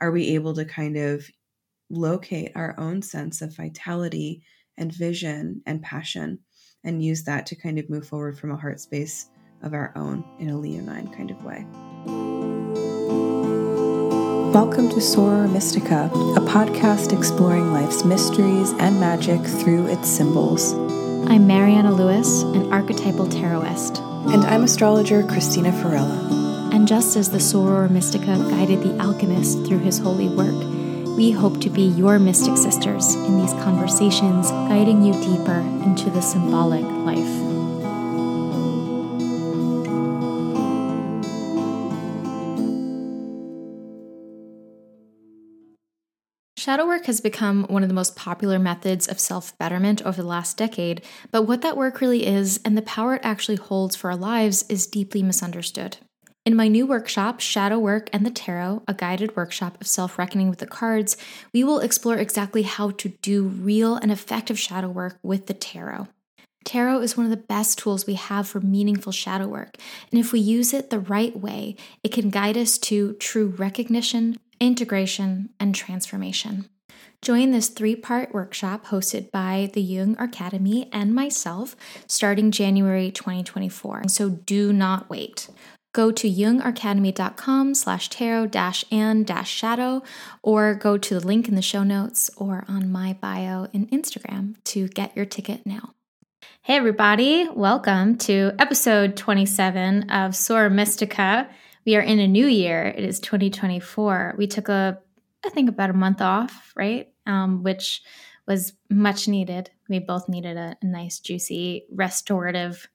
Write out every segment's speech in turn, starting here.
are we able to kind of locate our own sense of vitality and vision and passion and use that to kind of move forward from a heart space of our own in a leonine kind of way. Welcome to Soror Mystica, a podcast exploring life's mysteries and magic through its symbols. I'm Mariana Lewis, an archetypal tarotist. And I'm astrologer Cristina Farella. And just as the Soror Mystica guided the alchemist through his holy work, we hope to be your mystic sisters in these conversations, guiding you deeper into the symbolic life. Shadow work has become one of the most popular methods of self betterment over the last decade, but what that work really is and the power it actually holds for our lives is deeply misunderstood. In my new workshop, Shadow Work and the Tarot, a guided workshop of self reckoning with the cards, we will explore exactly how to do real and effective shadow work with the tarot. Tarot is one of the best tools we have for meaningful shadow work, and if we use it the right way, it can guide us to true recognition, integration, and transformation. Join this three part workshop hosted by the Jung Academy and myself starting January 2024. So do not wait. Go to jungacademy.com slash tarot dash and dash shadow or go to the link in the show notes or on my bio in Instagram to get your ticket now. Hey, everybody, welcome to episode 27 of Soror Mystica we are in a new year. It is 2024. We took a, I think, about a month off, right? Um, which was much needed. We both needed a, a nice, juicy, restorative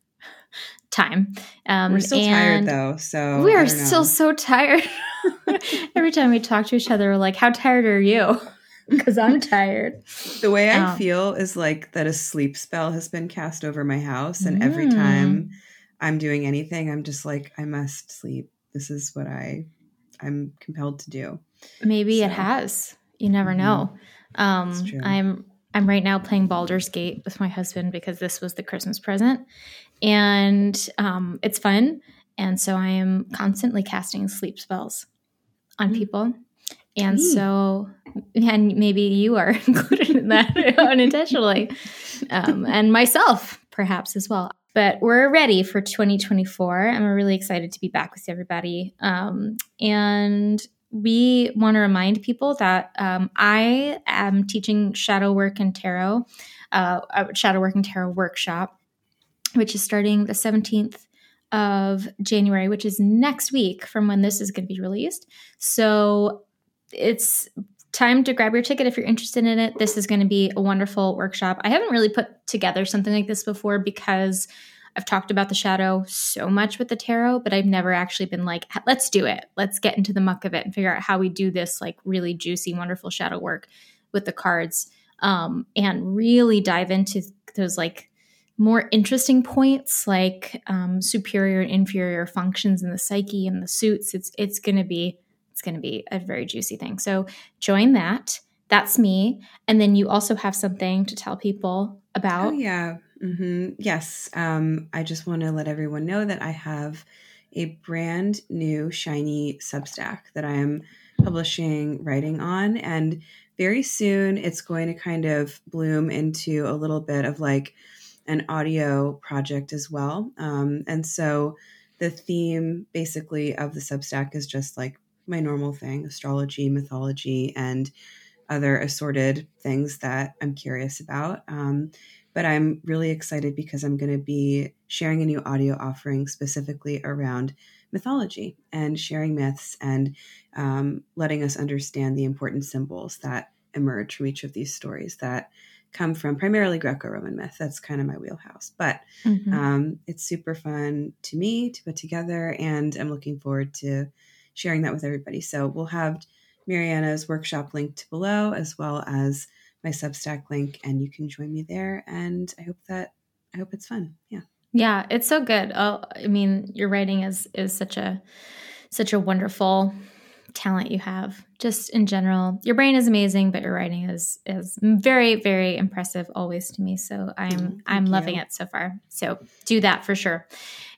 time. Um, We're still tired though, so we are still so tired. Every time we talk to each other, we're like, "How tired are you?" Because I'm tired. The way I um, feel is like that a sleep spell has been cast over my house, and mm. every time I'm doing anything, I'm just like, I must sleep this is what I I'm compelled to do. Maybe so. it has. You never mm-hmm. know. Um, I'm I'm right now playing Baldur's Gate with my husband because this was the Christmas present, and um, it's fun. And so I am constantly casting sleep spells on mm-hmm. people. And so, and maybe you are included in that unintentionally, um, and myself perhaps as well but we're ready for 2024 and we're really excited to be back with everybody um, and we want to remind people that um, i am teaching shadow work and tarot uh, a shadow work and tarot workshop which is starting the 17th of january which is next week from when this is going to be released so it's time to grab your ticket if you're interested in it. This is going to be a wonderful workshop. I haven't really put together something like this before because I've talked about the shadow so much with the tarot, but I've never actually been like, let's do it. Let's get into the muck of it and figure out how we do this like really juicy, wonderful shadow work with the cards um, and really dive into those like more interesting points like um, superior and inferior functions in the psyche and the suits. It's it's going to be it's going to be a very juicy thing. So join that. That's me. And then you also have something to tell people about. Oh, yeah. Mm-hmm. Yes. Um, I just want to let everyone know that I have a brand new shiny Substack that I am publishing writing on. And very soon it's going to kind of bloom into a little bit of like an audio project as well. Um, and so the theme basically of the Substack is just like my normal thing astrology, mythology, and other assorted things that I'm curious about. Um, but I'm really excited because I'm going to be sharing a new audio offering specifically around mythology and sharing myths and um, letting us understand the important symbols that emerge from each of these stories that come from primarily Greco-Roman myth. That's kind of my wheelhouse, but mm-hmm. um, it's super fun to me to put together, and I'm looking forward to sharing that with everybody. So we'll have Mariana's workshop linked below, as well as my Substack link, and you can join me there. And I hope that I hope it's fun. Yeah. Yeah, it's so good. Oh, I mean, your writing is is such a such a wonderful talent you have. Just in general, your brain is amazing, but your writing is is very very impressive always to me. So I'm mm, I'm you. loving it so far. So do that for sure.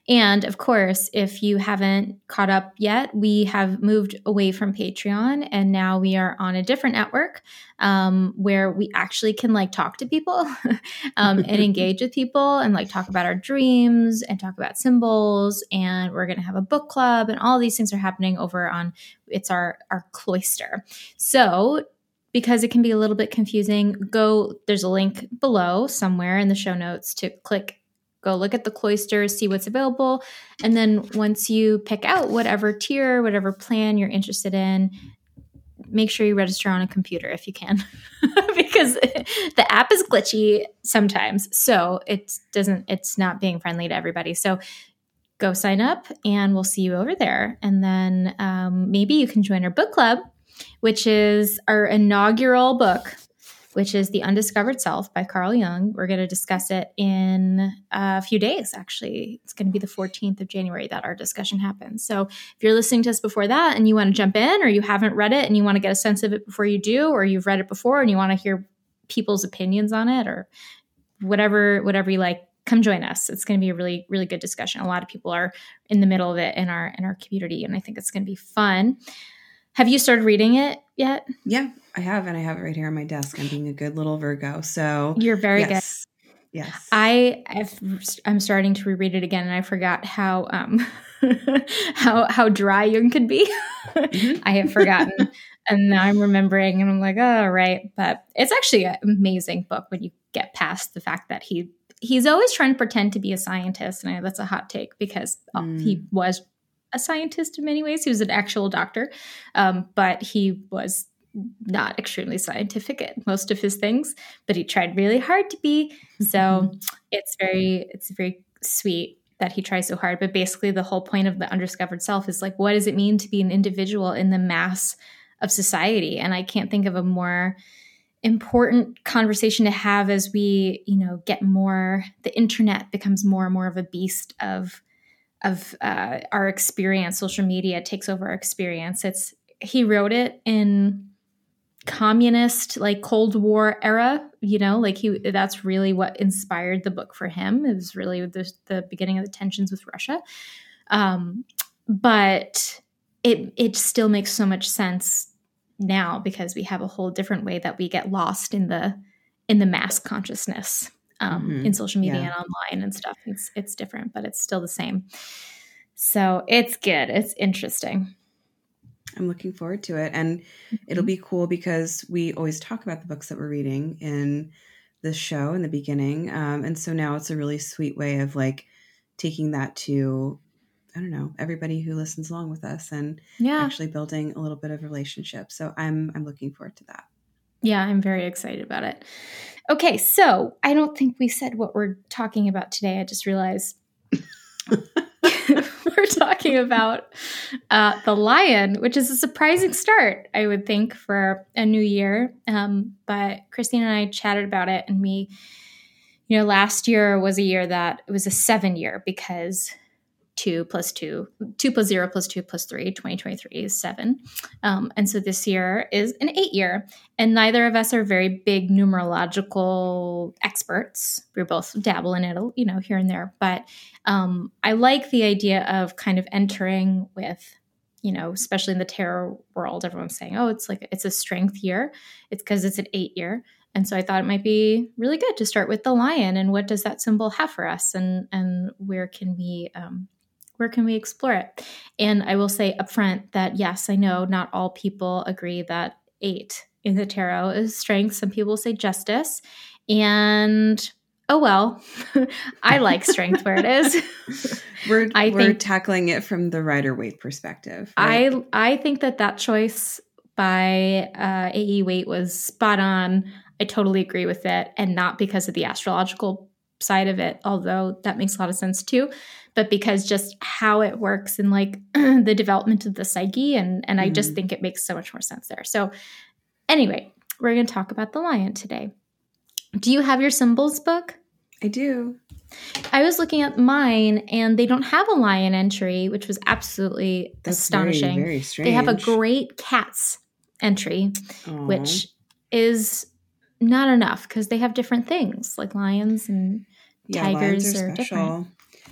And of course, if you haven't caught up yet, we have moved away from Patreon and now we are on a different network um, where we actually can like talk to people um, and engage with people and like talk about our dreams and talk about symbols. And we're going to have a book club and all these things are happening over on it's our our cloister. So because it can be a little bit confusing, go there's a link below somewhere in the show notes to click go look at the cloister, see what's available, and then once you pick out whatever tier, whatever plan you're interested in, make sure you register on a computer if you can. Because the app is glitchy sometimes. So it doesn't it's not being friendly to everybody. So go sign up and we'll see you over there. And then um, maybe you can join our book club which is our inaugural book, which is The Undiscovered Self by Carl Jung. We're going to discuss it in a few days, actually. It's going to be the 14th of January that our discussion happens. So if you're listening to us before that and you want to jump in, or you haven't read it and you want to get a sense of it before you do, or you've read it before and you want to hear people's opinions on it, or whatever, whatever you like, come join us. It's going to be a really, really good discussion. A lot of people are in the middle of it in our in our community, and I think it's going to be fun. Have you started reading it yet? Yeah, I have, and I have it right here on my desk. I'm being a good little Virgo, so you're very yes. good. Yes, I I'm starting to reread it again, and I forgot how um how how dry Jung could be. Mm-hmm. I have forgotten, and now I'm remembering, and I'm like, oh right. But it's actually an amazing book when you get past the fact that he he's always trying to pretend to be a scientist, and I, that's a hot take because mm. he was a scientist in many ways. He was an actual doctor, um, but he was not extremely scientific at most of his things. But he tried really hard to be. So mm-hmm. it's very it's very sweet that he tries so hard. But basically, the whole point of the undiscovered self is like, what does it mean to be an individual in the mass of society? And I can't think of a more important conversation to have as we you know get more the internet becomes more and more of a beast of of uh, our experience social media takes over our experience. It's he wrote it in communist like cold war era you know like he that's really what inspired the book for him. It was really the, the beginning of the tensions with russia. Um, but it it still makes so much sense now because we have a whole different way that we get lost in the in the mass consciousness um, mm-hmm. in social media yeah. and online and stuff. It's it's different, but it's still the same. So it's good. It's interesting. I'm looking forward to it, and mm-hmm. it'll be cool because we always talk about the books that we're reading in the show in the beginning, um, and so now it's a really sweet way of like taking that to I don't know everybody who listens along with us and yeah. actually building a little bit of relationship. So I'm I'm looking forward to that. Yeah, I'm very excited about it. Okay, so I don't think we said what we're talking about today. I just realized we're talking about uh, the lion, which is a surprising start, I would think, for a new year. Um, but Christine and I chatted about it, and we, you know, last year was a year that it was a seven year because 2 plus 2, 2 plus 0 plus 2 plus 3, 2023 is 7. Um, and so this year is an 8 year. And neither of us are very big numerological experts. We both dabble in it, you know, here and there. But um, I like the idea of kind of entering with you know, especially in the tarot world, everyone's saying, "Oh, it's like it's a strength year." It's because it's an eight year, and so I thought it might be really good to start with the lion and what does that symbol have for us, and and where can we um, where can we explore it? And I will say upfront that yes, I know not all people agree that eight in the tarot is strength. Some people say justice. And oh well, I like strength where it is. we're I we're think, tackling it from the Rider Waite perspective. Right? I I think that that choice by uh, A.E. Waite was spot on. I totally agree with it, and not because of the astrological side of it, although that makes a lot of sense too but because just how it works and like the development of the psyche and and I just mm-hmm. think it makes so much more sense there. So anyway, we're going to talk about the lion today. Do you have your symbols book? I do. I was looking at mine and they don't have a lion entry, which was absolutely That's astonishing. Very, very strange. They have a great cats entry, Aww. which is not enough because they have different things like lions and yeah, tigers are, are different.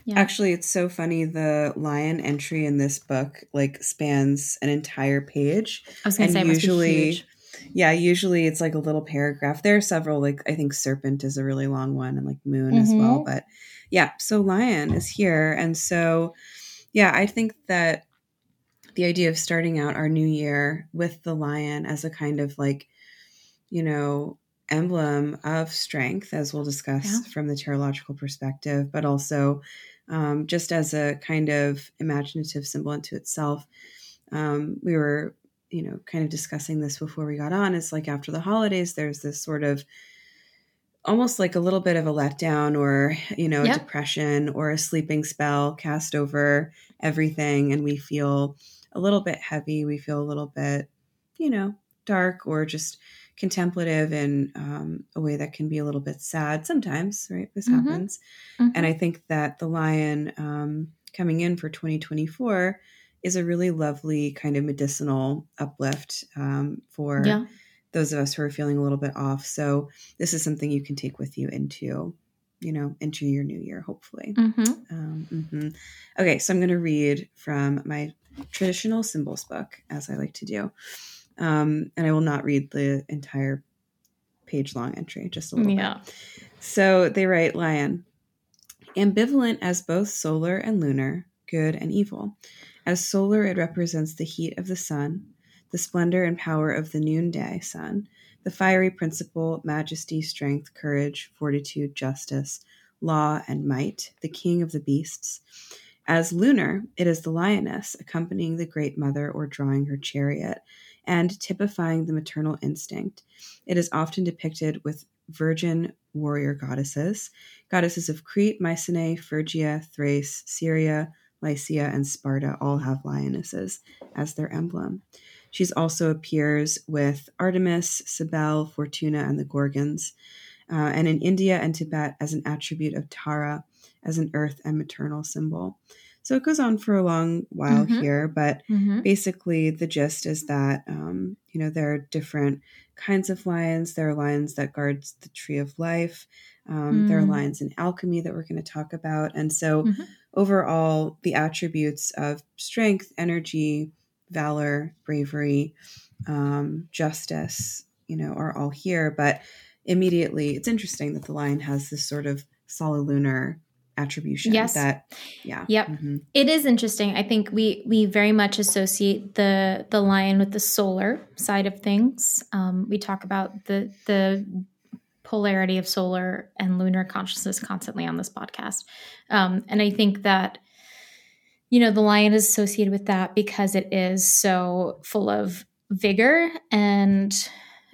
Yeah. Actually, it's so funny. The lion entry in this book like spans an entire page. I was going to say, usually, yeah, usually it's like a little paragraph. There are several, like I think serpent is a really long one, and like moon mm-hmm. as well. Mm-hmm. But yeah, so lion is here, and so yeah, I think that the idea of starting out our new year with the lion as a kind of like, you know, emblem of strength, as we'll discuss yeah. from the tarological perspective, but also um, just as a kind of imaginative symbol unto itself. Um, we were, you know, kind of discussing this before we got on. It's like after the holidays, there's this sort of almost like a little bit of a letdown or, you know, yeah. depression or a sleeping spell cast over everything. And we feel a little bit heavy. We feel a little bit, you know, dark or just contemplative in um, a way that can be a little bit sad sometimes, right? This mm-hmm. happens. Mm-hmm. And I think that the lion um, coming in for 2024 is a really lovely kind of medicinal uplift um, for yeah. those of us who are feeling a little bit off. So this is something you can take with you into you know, into your new year, hopefully. Mm-hmm. Um, mm-hmm. Okay, so I'm going to read from my traditional symbols book, as I like to do. Um, and I will not read the entire page long entry, just a little yeah. bit. So they write Lion, ambivalent as both solar and lunar, good and evil. As solar, it represents the heat of the sun, the splendor and power of the noonday sun, the fiery principle, majesty, strength, courage, fortitude, justice, law, and might, the king of the beasts. As lunar, it is the lioness accompanying the great mother or drawing her chariot, and typifying the maternal instinct. It is often depicted with virgin warrior goddesses, goddesses of Crete, Mycenae, Phrygia, Thrace, Syria, Lycia, and Sparta all have lionesses as their emblem. She also appears with Artemis, Cybele, Fortuna, and the Gorgons, uh, and in India and Tibet as an attribute of Tara, as an earth and maternal symbol. So it goes on for a long while mm-hmm. here, but mm-hmm. basically the gist is that um, you know there are different kinds of lions. There are lions that guards the tree of life. Um, mm. There are mm. lions in alchemy that we're going to talk about, and so mm-hmm. overall, the attributes of strength, energy, valor, bravery, um, justice, you know, are all here. But immediately, it's interesting that the lion has this sort of solunar attribution yes. that yeah. Yep. Mm-hmm. it is interesting. I think we we very much associate the the lion with the solar side of things. Um, we talk about the the polarity of solar and lunar consciousness constantly on this podcast. Um, and i think that you know the lion is associated with that because it is so full of vigor and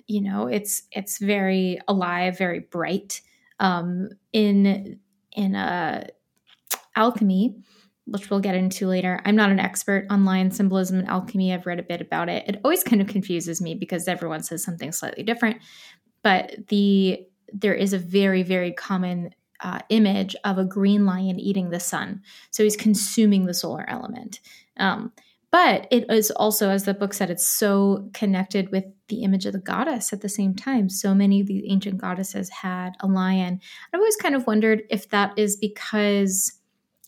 you know it's it's very alive very bright um, in in uh, alchemy, which we'll get into later. I'm not an expert on lion symbolism and alchemy. I've read a bit about it. It always kind of confuses me because everyone says something slightly different. But the there is a very very common uh, image of a green lion eating the sun. So he's consuming the solar element. Um, but it is also, as the book said, it's so connected with the image of the goddess at the same time. So many of the ancient goddesses had a lion. I've always kind of wondered if that is because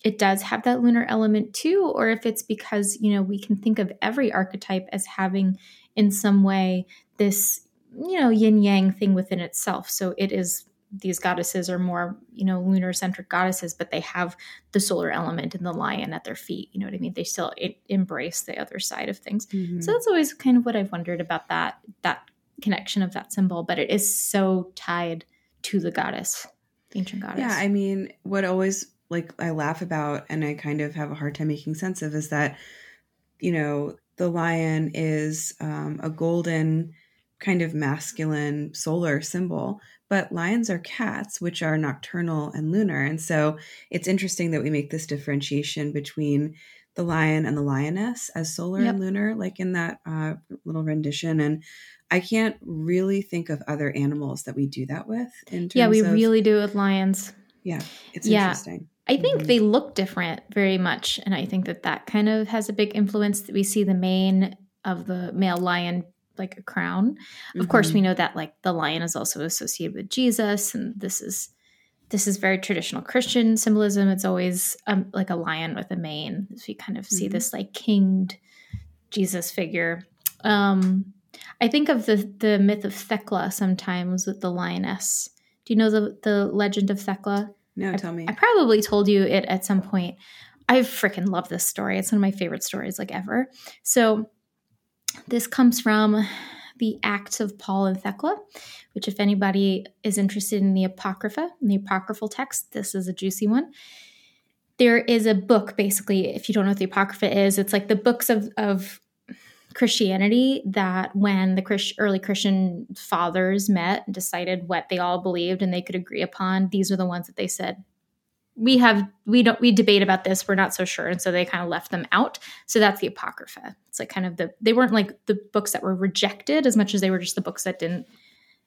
it does have that lunar element too, or if it's because, you know, we can think of every archetype as having in some way this, you know, yin yang thing within itself. So it is these goddesses are more you know lunar centric goddesses but they have the solar element and the lion at their feet you know what i mean? They still it, embrace the other side of things. Mm-hmm. so that's always kind of what i've wondered about that that connection of that symbol but it is so tied to the goddess ancient goddess. Yeah i mean what always like i laugh about and i kind of have a hard time making sense of is that you know the lion is um, a golden kind of masculine solar symbol but lions are cats, which are nocturnal and lunar. And so it's interesting that we make this differentiation between the lion and the lioness as solar yep. and lunar, like in that uh, little rendition. And I can't really think of other animals that we do that with. In terms yeah, we of, really do with lions. Yeah, it's yeah. interesting. I think mm-hmm. they look different very much, and I think that that kind of has a big influence. That we see the mane of the male lion like a crown. Mm-hmm. Of course, we mm-hmm. know that like the lion is also associated with Jesus, and this is this is very traditional Christian symbolism. It's always um, like a lion with a mane. So you kind of see mm-hmm. this like kinged Jesus figure. Um, I think of the the myth of Thecla sometimes with the lioness. Do you know the the legend of Thecla? No, tell me. I probably told you it at some point. I freaking love this story. It's one of my favorite stories like ever. So this comes from the Acts of Paul and Thecla, which, if anybody is interested in the Apocrypha, in the apocryphal text, this is a juicy one. There is a book, basically, if you don't know what the Apocrypha is, it's like the books of, of Christianity that when the Christ, early Christian fathers met and decided what they all believed and they could agree upon, these are the ones that they said we have we don't we debate about this. We're not so sure. And so they kind of left them out. So that's the apocrypha. It's like kind of the they weren't like the books that were rejected as much as they were just the books that didn't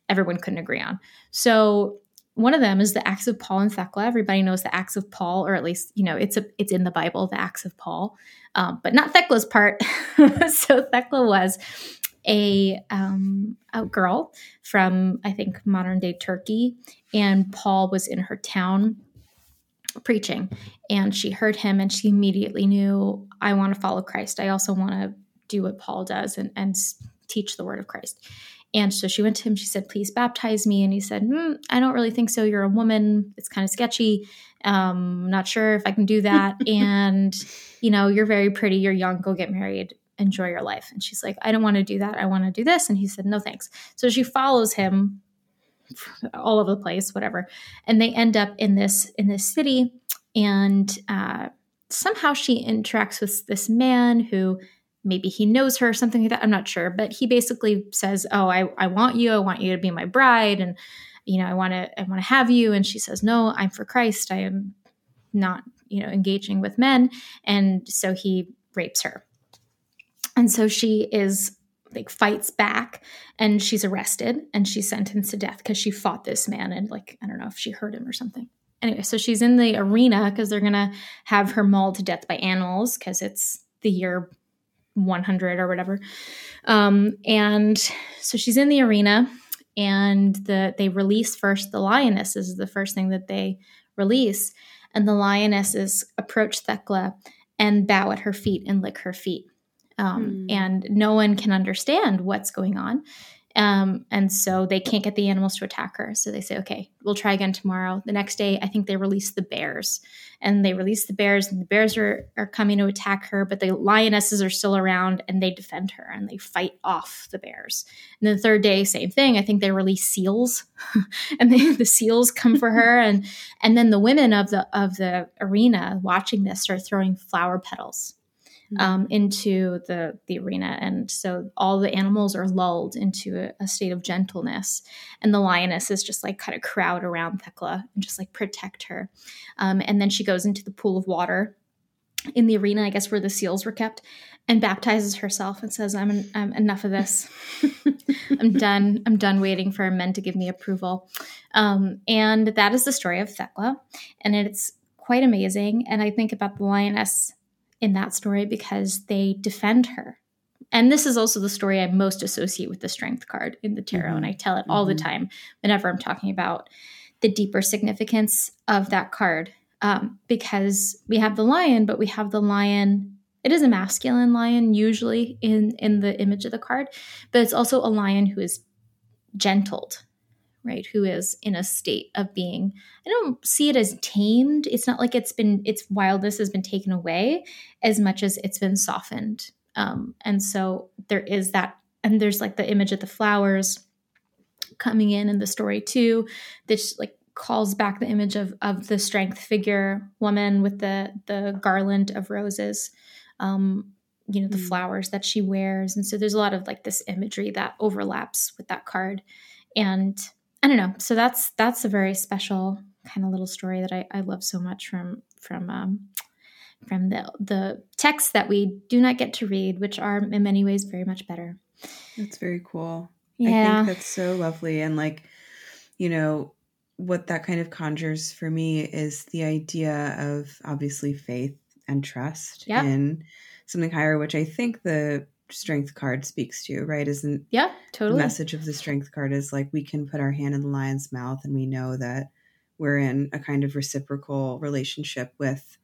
everyone couldn't agree on. So one of them is the acts of paul and thecla. Everybody knows the acts of paul or at least you know it's a it's in the bible the acts of paul. Um, but not thecla's part. So thecla was a, um, a girl from i think modern day turkey. And paul was in her town preaching. And she heard him and she immediately knew i want to follow christ. I also want to do what paul does and, and teach the word of christ. And so she went to him she said please baptize me. And he said mm, i don't really think so. You're a woman. It's kind of sketchy. Um not sure if i can do that. And you know you're very pretty. You're young. Go get married. Enjoy your life. And she's like i don't want to do that. I want to do this. And he said no thanks. So she follows him all over the place, whatever. And they end up in this in this city, and uh, somehow she interacts with this man who maybe he knows her something like that. I'm not sure, but he basically says, "Oh, I I want you. I want you to be my bride, and you know, I want to I want to have you." And she says, "No, I'm for Christ. I am not, you know, engaging with men." And so he rapes her. And so she is like fights back and she's arrested and she's sentenced to death because she fought this man and like I don't know if she hurt him or something. Anyway, so she's in the arena because they're gonna have her mauled to death by animals because it's the year 100 or whatever. Um, and so she's in the arena and the they release first the lioness is the first thing that they release and the lionesses approach Thecla and bow at her feet and lick her feet um, mm. and no one can understand what's going on. Um, and so they can't get the animals to attack her. So they say, okay, we'll try again tomorrow. The next day, I think they release the bears and they release the bears, and the bears are, are coming to attack her, but the lionesses are still around and they defend her and they fight off the bears. And then the third day, same thing. I think they release seals and they, the seals come for her. And, and then the women of the, of the arena watching this start throwing flower petals um, into the the arena, and so all the animals are lulled into a, a, state of gentleness, and the lioness is just like kind of crowd around Thecla and just like protect her, um, and then she goes into the pool of water in the arena, I guess where the seals were kept, and baptizes herself and says, "I'm, I'm enough of this. I'm done. I'm done waiting for men to give me approval." Um, and that is the story of Thecla, and it's quite amazing. And I think about the lioness in that story because they defend her. And this is also the story I most associate with the strength card in the tarot. Mm-hmm. And I tell it all mm-hmm. the time whenever I'm talking about the deeper significance of that card. Um, because we have the lion, but we have the lion. It is a masculine lion usually in in the image of the card, but it's also a lion who is gentled right who is in a state of being i don't see it as tamed. It's not like it's been its wildness has been taken away as much as it's been softened. Um, and so there is that and there's like the image of the flowers coming in in the story too this like calls back the image of of the strength figure woman with the the garland of roses um you know the mm. flowers that she wears. And so there's a lot of like this imagery that overlaps with that card. And I don't know. So that's that's a very special kind of little story that I, I love so much from from um, from the the texts that we do not get to read, which are in many ways very much better. That's very cool. Yeah, I think that's so lovely, and like you know what that kind of conjures for me is the idea of obviously faith and trust yep. in something higher, which I think the strength card speaks to, right? Isn't yeah, totally. The message of the strength card is like we can put our hand in the lion's mouth and we know that we're in a kind of reciprocal relationship with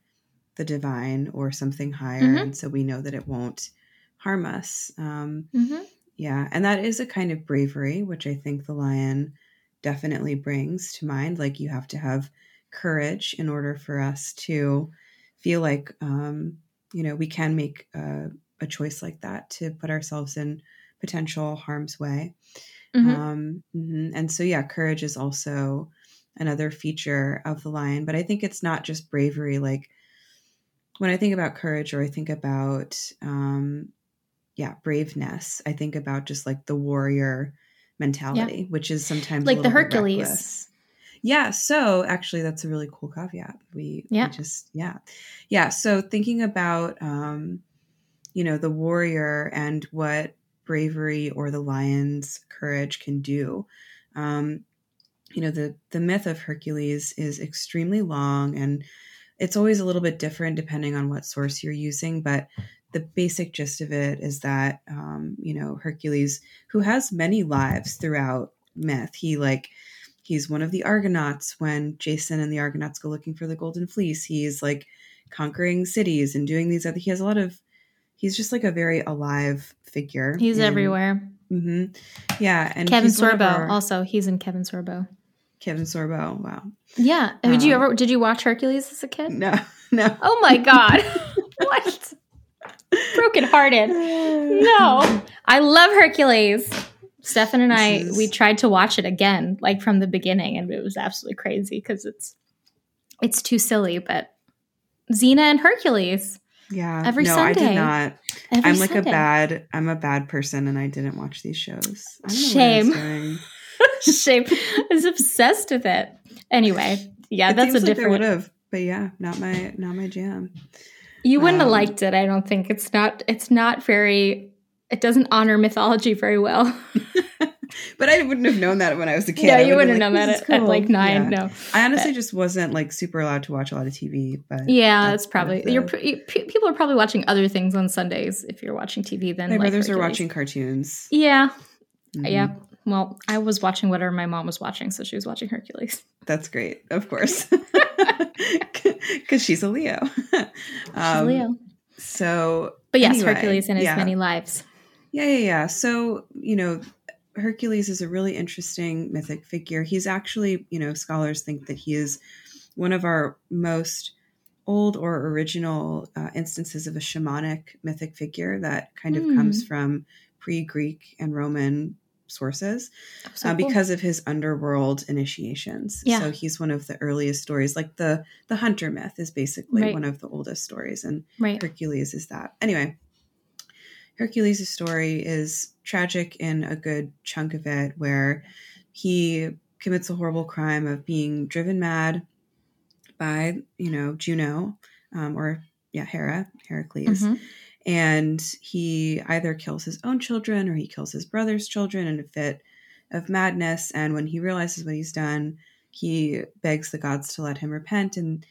the divine or something higher. Mm-hmm. And so we know that it won't harm us. Um, mm-hmm. Yeah. And that is a kind of bravery, which I think the lion definitely brings to mind. Like you have to have courage in order for us to feel like, um, you know, we can make a, a, choice like that to put ourselves in potential harm's way. Mm-hmm. Um, mm-hmm. and so, yeah, courage is also another feature of the lion. But I think it's not just bravery. Like when I think about courage or I think about, um, yeah, braveness, I think about just like the warrior mentality, yeah. which is sometimes like the Hercules. Yeah. So actually, that's a really cool caveat. We, yeah. We just, yeah. Yeah. So thinking about, um, you know, the warrior and what bravery or the lion's courage can do. Um, you know the the myth of hercules is extremely long and it's always a little bit different depending on what source you're using but the basic gist of it is that um, you know hercules who has many lives throughout myth he like he's one of the argonauts when jason and the argonauts go looking for the golden fleece he's like conquering cities and doing these other he has a lot of he's just like a very alive figure he's and, everywhere mm-hmm, yeah and kevin sorbo our, also he's in kevin sorbo Kevin Sorbo. Wow. Yeah. Did um, you ever did you watch Hercules as a kid? No. No. Oh my god. what? Broken hearted. No. I love Hercules. Stefan and I is... we tried to watch it again, like from the beginning, and it was absolutely crazy because it's it's too silly, but Xena and Hercules. Yeah. Every no, Sunday. I did not. Every I'm like Sunday. a bad I'm a bad person and I didn't watch these shows. Shame. Shame. I was obsessed with it. Anyway, yeah, it that's a different. would have, but yeah, not my not my jam. You wouldn't um, have liked it. I don't think it's not. It's not very. It doesn't honor mythology very well. but I wouldn't have known that when I was a kid. No, you wouldn't have like, known that at, cool. at, like nine. Yeah. No, I honestly but, just wasn't like super allowed to watch a lot of TV. But yeah, that's, that's probably the, you're. people are probably watching other things on Sundays if you're watching TV. Then my like brothers Hercules. are watching cartoons. Yeah, mm-hmm. yeah. Well, I was watching whatever my mom was watching, so she was watching Hercules. That's great, of course, because she's a Leo. Um, she's Leo. So, but yes, anyway, Hercules and his yeah. many lives. Yeah, yeah, yeah. So you know, Hercules is a really interesting mythic figure. He's actually, you know, scholars think that he is one of our most old or original uh, instances of a shamanic mythic figure that kind of mm. comes from pre-Greek and Roman sources oh, so uh, cool. because of his underworld initiations. Yeah. So he's one of the earliest stories. Like the the hunter myth is basically right. one of the oldest stories, and right. Hercules is that. Anyway, Hercules' story is tragic in a good chunk of it, where he commits a horrible crime of being driven mad by you know Juno um, or yeah Hera Heracles. Mm-hmm and he either kills his own children or he kills his brother's children in a fit of madness. And when he realizes what he's done, he begs the gods to let him repent, and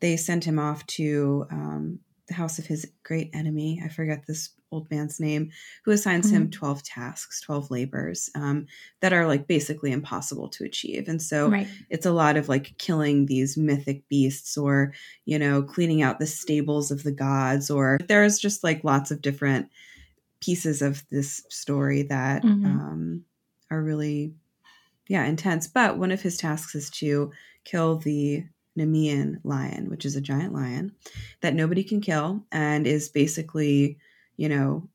they send him off to um, the house of his great enemy. I forget this old man's name, who assigns mm-hmm. him 12 tasks, 12 labors um, that are like basically impossible to achieve. And so right. it's a lot of like killing these mythic beasts or, you know, cleaning out the stables of the gods, or there's just like lots of different pieces of this story that mm-hmm. um, are really, yeah, intense. But one of his tasks is to kill the Nemean lion, which is a giant lion that nobody can kill and is basically, you know,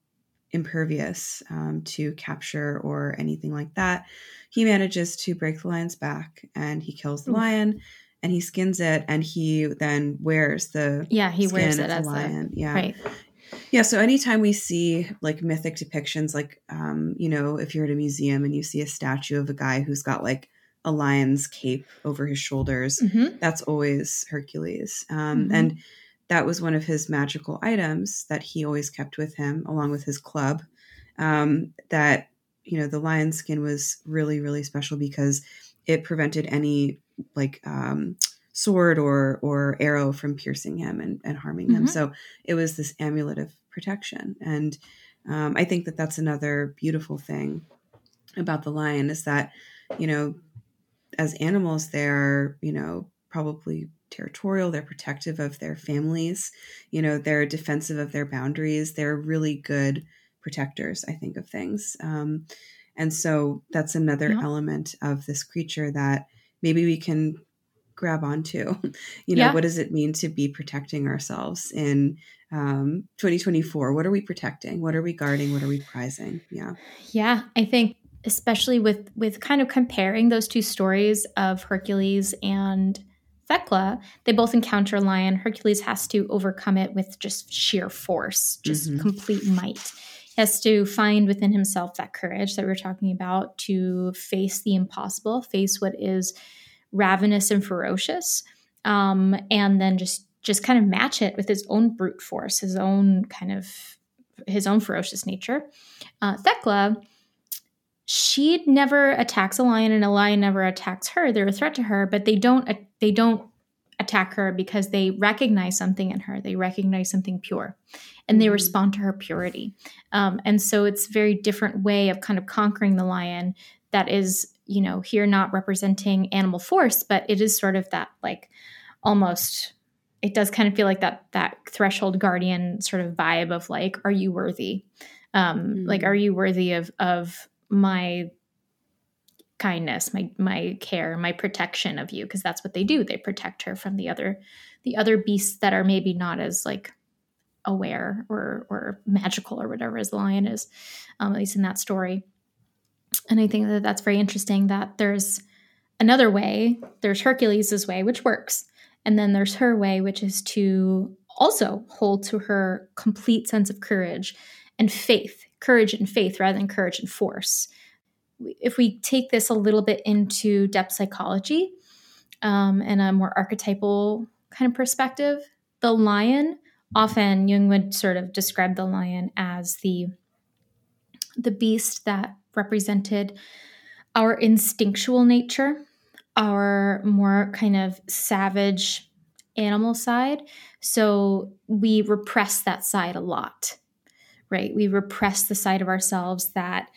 impervious um, to capture or anything like that. He manages to break the lion's back and he kills the Oof. lion and he skins it and he then wears the yeah he wears it as lion. A, yeah. Right. Yeah, so anytime we see like mythic depictions, like um, you know, if you're at a museum and you see a statue of a guy who's got like a lion's cape over his shoulders. Mm-hmm. That's always Hercules. Um, mm-hmm. And that was one of his magical items that he always kept with him, along with his club. Um, that, you know, the lion skin was really, really special because it prevented any like um, sword or or arrow from piercing him and, and harming mm-hmm. him. So it was this amulet of protection. And um, I think that that's another beautiful thing about the lion is that, you know, as animals, they're, you know, probably territorial, they're protective of their families, you know, they're defensive of their boundaries. They're really good protectors, I think, of things. Um, and so that's another yeah. element of this creature that maybe we can grab onto. you know, yeah. what does it mean to be protecting ourselves in um, 2024? What are we protecting? What are we guarding? What are we prizing? Yeah. Yeah. I think especially with with kind of comparing those two stories of Hercules and Thecla, they both encounter a lion. Hercules has to overcome it with just sheer force, just mm-hmm. complete might. He has to find within himself that courage that we are talking about to face the impossible, face what is ravenous and ferocious, um, and then just just kind of match it with his own brute force, his own kind of his own ferocious nature. Uh, Thecla she never attacks a lion and a lion never attacks her they're a threat to her but they don't they don't attack her because they recognize something in her they recognize something pure and they mm-hmm. respond to her purity um, and so it's a very different way of kind of conquering the lion that is you know here not representing animal force but it is sort of that like almost it does kind of feel like that that threshold guardian sort of vibe of like are you worthy um mm-hmm. like are you worthy of of my kindness my my care my protection of you because that's what they do. They protect her from the other the other beasts that are maybe not as like aware or or magical or whatever as the lion is um, at least in that story. And i think that that's very interesting that there's another way there's hercules's way which works and then there's her way which is to also hold to her complete sense of courage and faith courage and faith rather than courage and force. If we take this a little bit into depth psychology um, and a more archetypal kind of perspective, the lion often Jung would sort of describe the lion as the the beast that represented our instinctual nature, our more kind of savage animal side. So we repress that side a lot right? We repress the side of ourselves that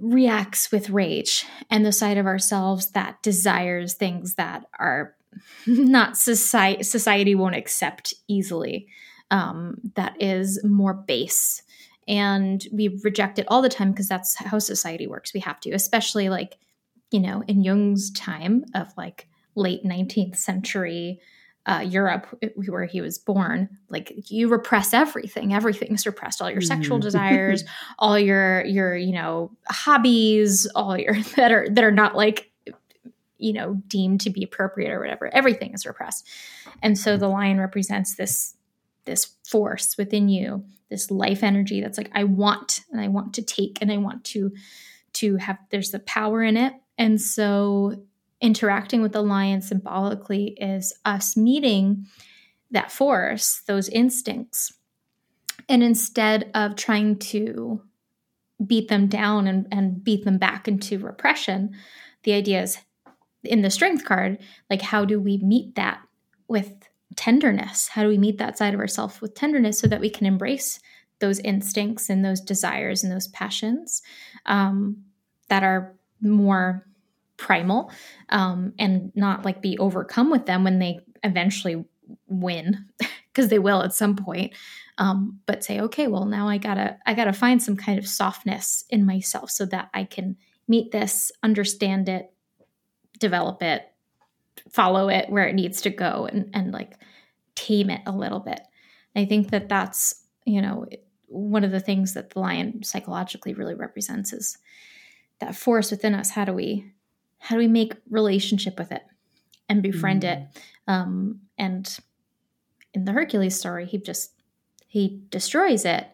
reacts with rage and the side of ourselves that desires things that are not society society won't accept easily um, that is more base and we reject it all the time because that's how society works we have to especially like you know in jung's time of like late 19th century uh, Europe, where he was born, like you repress everything. Everything's repressed. All your sexual mm. desires, all your your you know hobbies, all your that are that are not like you know deemed to be appropriate or whatever. Everything is repressed, and so the lion represents this this force within you, this life energy that's like I want and I want to take and I want to to have. There's the power in it, and so interacting with the lion symbolically is us meeting that force, those instincts. And instead of trying to beat them down and, and beat them back into repression, the idea is in the strength card, like how do we meet that with tenderness? How do we meet that side of ourselves with tenderness so that we can embrace those instincts and those desires and those passions um, that are more primal um, and not like be overcome with them when they eventually win because they will at some point um, but say okay well now i gotta i gotta find some kind of softness in myself so that i can meet this understand it develop it follow it where it needs to go and, and like tame it a little bit. I think that that's you know one of the things that the lion psychologically really represents is that force within us how do we how do we make relationship with it and befriend mm. it um, and in the hercules story he just he destroys it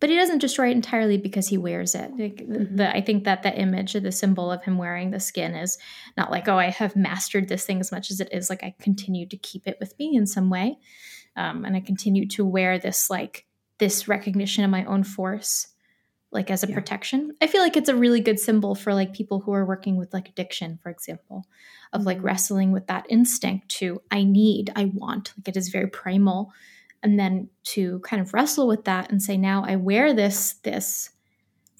but he doesn't destroy it entirely because he wears it like, mm-hmm. the, i think that the image of the symbol of him wearing the skin is not like oh i have mastered this thing as much as it is like i continue to keep it with me in some way um, and i continue to wear this like this recognition of my own force like as a yeah. protection. I feel like it's a really good symbol for like people who are working with like addiction, for example, of like mm-hmm. wrestling with that instinct to I need, I want, like it is very primal. And then to kind of wrestle with that and say, now I wear this, this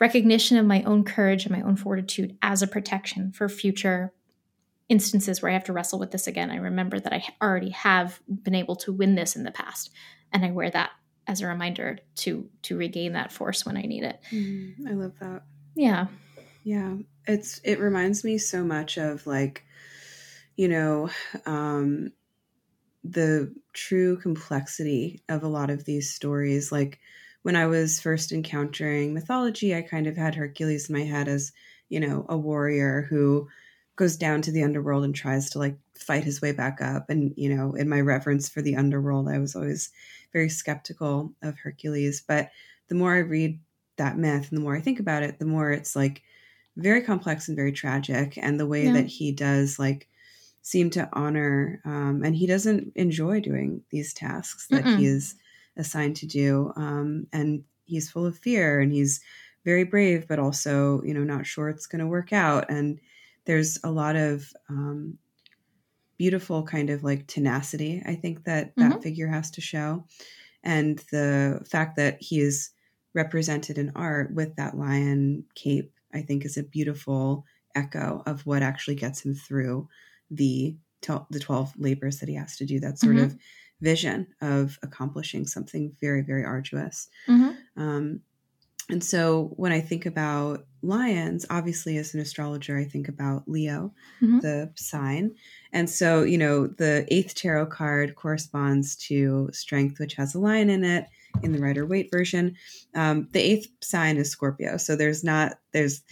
recognition of my own courage and my own fortitude as a protection for future instances where I have to wrestle with this again, I remember that I already have been able to win this in the past, and I wear that as a reminder to to regain that force when I need it. Mm, I love that. Yeah. Yeah. It's it reminds me so much of like you know, um the true complexity of a lot of these stories like when I was first encountering mythology, I kind of had Hercules in my head as, you know, a warrior who goes down to the underworld and tries to like fight his way back up. And, you know, in my reverence for the underworld, I was always very skeptical of Hercules. But the more I read that myth and the more I think about it, the more it's like very complex and very tragic. And the way yeah. that he does like seem to honor, um, and he doesn't enjoy doing these tasks that Mm-mm. he is assigned to do. Um, and he's full of fear and he's very brave, but also, you know, not sure it's going to work out. And there's a lot of um, beautiful kind of like tenacity i think that that mm-hmm. figure has to show and the fact that he is represented in art with that lion cape i think is a beautiful echo of what actually gets him through the the 12 labors that he has to do that sort mm-hmm. of vision of accomplishing something very very arduous mm-hmm. um, and so when I think about lions, obviously as an astrologer, I think about Leo, mm-hmm. the sign. And so, you know, the eighth tarot card corresponds to strength, which has a lion in it in the Rider Waite version. Um, the eighth sign is Scorpio. So there's not, there's,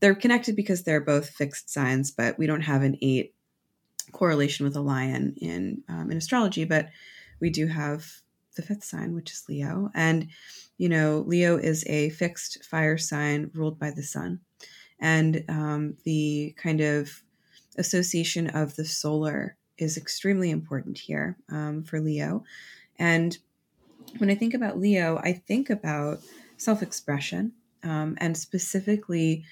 they're connected because they're both fixed signs, but we don't have an eight correlation with a lion in, um, in astrology, but we do have the fifth sign, which is Leo. And you know, Leo is a fixed fire sign ruled by the sun. And um, the kind of association of the solar is extremely important here um, for Leo. And when I think about Leo, I think about self expression um, and specifically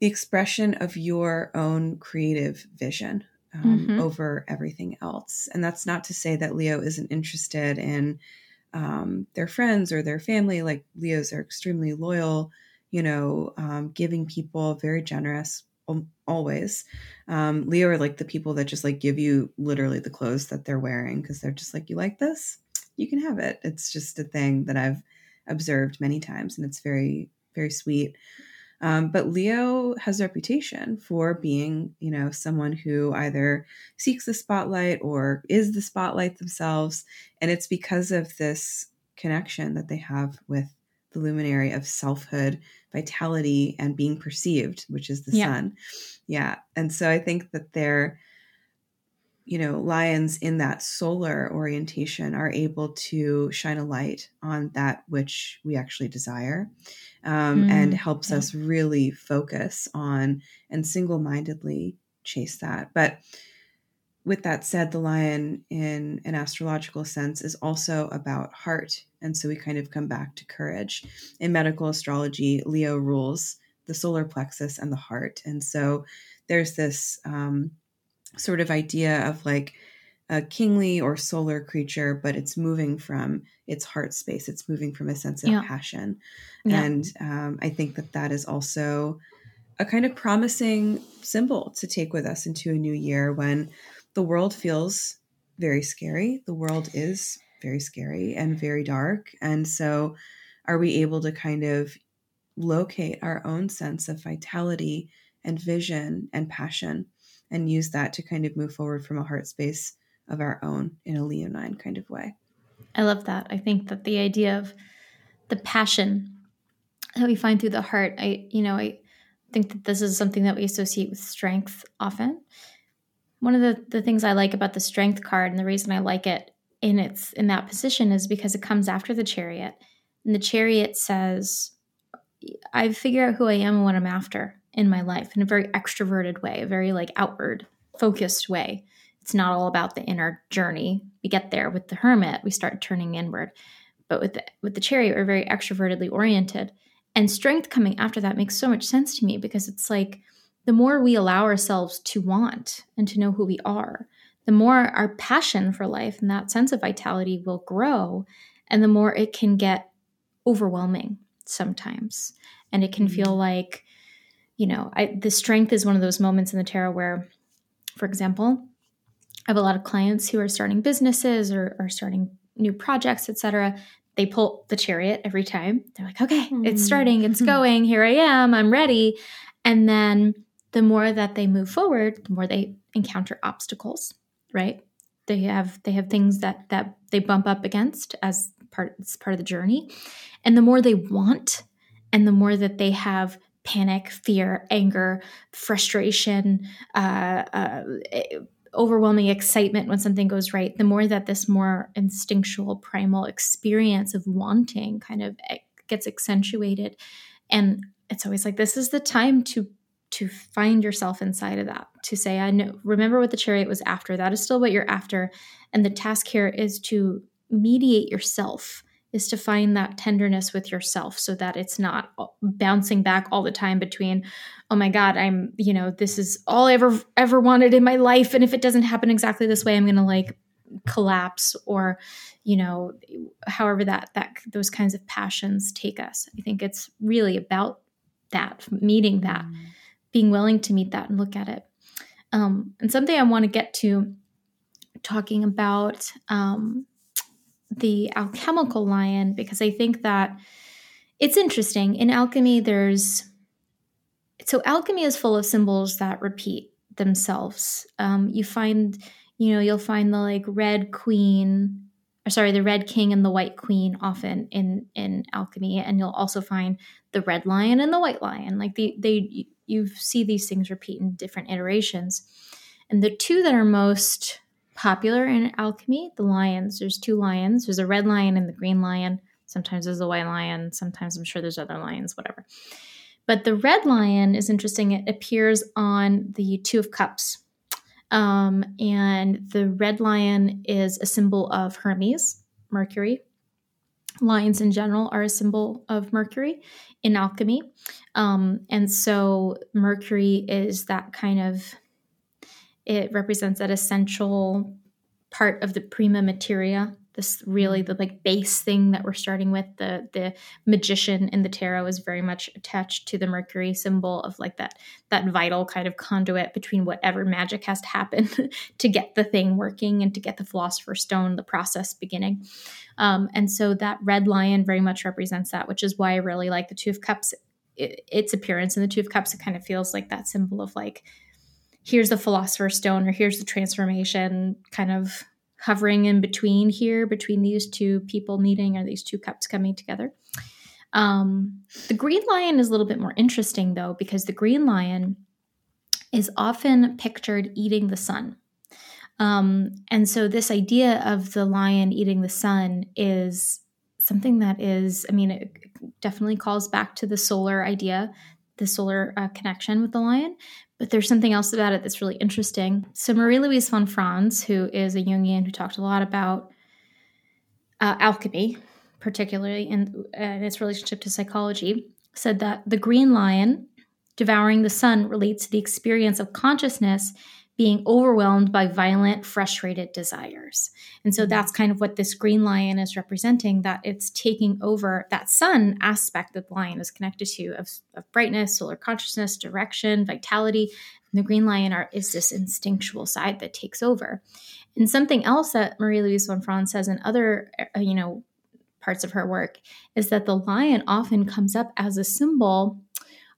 the expression of your own creative vision um, mm-hmm. over everything else. And that's not to say that Leo isn't interested in um, their friends or their family. Like Leos are extremely loyal, you know, um, giving people, very generous always. Um, Leo are like the people that just like give you literally the clothes that they're wearing because they're just like, you like this? You can have it. It's just a thing that I've observed many times and it's very, very sweet. Um, but Leo has a reputation for being, you know, someone who either seeks the spotlight or is the spotlight themselves. And it's because of this connection that they have with the luminary of selfhood, vitality, and being perceived, which is the yeah. sun. Yeah. And so I think that they're you know, lions in that solar orientation are able to shine a light on that which we actually desire um, mm, and helps yeah. us really focus on and single mindedly chase that. But with that said, the lion in an astrological sense is also about heart. And so we kind of come back to courage. In medical astrology, Leo rules the solar plexus and the heart. And so there's this. Um, sort of idea of like a kingly or solar creature, but it's moving from its heart space. It's moving from a sense of yeah. passion. Yeah. And um, I think that that is also a kind of promising symbol to take with us into a new year when the world feels very scary. The world is very scary and very dark. And so, are we able to kind of locate our own sense of vitality and vision and passion and use that to kind of move forward from a heart space of our own in a leonine kind of way. I love that. I think that the idea of the passion that we find through the heart, I you know, I think that this is something that we associate with strength often. One of the, the things I like about the strength card and the reason I like it in its in that position is because it comes after the chariot. And the chariot says, I figure out who I am and what I'm after in my life in a very extroverted way, a very like outward focused way. It's not all about the inner journey. We get there with the hermit, we start turning inward. But with the, with the chariot, we're very extrovertedly oriented. And strength coming after that makes so much sense to me because it's like the more we allow ourselves to want and to know who we are, the more our passion for life and that sense of vitality will grow, and the more it can get overwhelming sometimes. And it can feel mm-hmm. like you know, I, the strength is one of those moments in the tarot where For example, I have a lot of clients who are starting businesses or are starting new projects, etc. They pull the chariot every time. They're like, okay, mm. it's starting, it's going, here I am, I'm ready. And then the more that they move forward, the more they encounter obstacles, right? They have they have things that that they bump up against as part as part of the journey. And the more they want and the more that they have panic, fear, anger, frustration, uh, uh, overwhelming excitement when something goes right, the more that this more instinctual, primal experience of wanting kind of gets accentuated. And it's always like, this is the time to to find yourself inside of that to say i know remember what the chariot was after that is still what you're after and the task here is to mediate yourself is to find that tenderness with yourself so that it's not bouncing back all the time between oh my god i'm you know this is all i ever ever wanted in my life and if it doesn't happen exactly this way i'm going to like collapse or you know however that that those kinds of passions take us i think it's really about that meeting that mm. being willing to meet that and look at it um, and something i want to get to talking about um, the alchemical lion because I think that it's interesting. In alchemy, there's so alchemy is full of symbols that repeat themselves. Um, you find, you know, you'll find the like red queen, or sorry, the red king and the white queen often in in alchemy, and you'll also find the red lion and the white lion. Like the they you see these things repeat in different iterations, and the two that are most popular in alchemy. The lions, there's two lions. There's a red lion and the green lion. Sometimes there's a white lion. Sometimes I'm sure there's other lions, whatever. But the red lion is interesting. It appears on the Two of Cups. Um, and the red lion is a symbol of Hermes, Mercury. Lions in general are a symbol of Mercury in alchemy. Um, and so Mercury is that kind of it represents that essential part of the prima materia this really the like base thing that we're starting with. The the magician in the tarot is very much attached to the mercury symbol of like that that vital kind of conduit between whatever magic has to happen to get the thing working and to get the philosopher's stone the process beginning. Um, and so that red lion very much represents that which is why i really like the two of cups. It, its appearance in the two of cups it kind of feels like that symbol of like here's the philosopher's stone or here's the transformation kind of hovering in between here between these two people meeting or these two cups coming together. Um, the green lion is a little bit more interesting though because the green lion is often pictured eating the sun. Um, and so this idea of the lion eating the sun is something that is i mean it definitely calls back to the solar idea the solar uh, connection with the lion but there's something else about it that's really interesting. So, Marie Louise von Franz, who is a Jungian who talked a lot about uh, alchemy, particularly in, uh, in its relationship to psychology, said that the green lion devouring the sun relates to the experience of consciousness being overwhelmed by violent, frustrated desires. And so mm-hmm. that's kind of what this green lion is representing that it's taking over that sun aspect that the lion is connected to of, of brightness, solar consciousness, direction, vitality. And the green lion are, is this instinctual side that takes over. And something else that Marie Louise von Franz says in other, uh, you know, parts of her work is that the lion often comes up as a symbol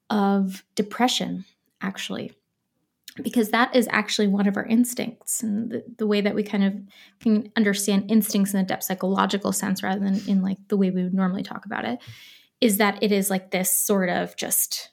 of depression, actually because that is actually one of our instincts and the, the, way that we kind of can understand instincts in a depth psychological sense rather than in like the way we would normally talk about it is that it is like this sort of just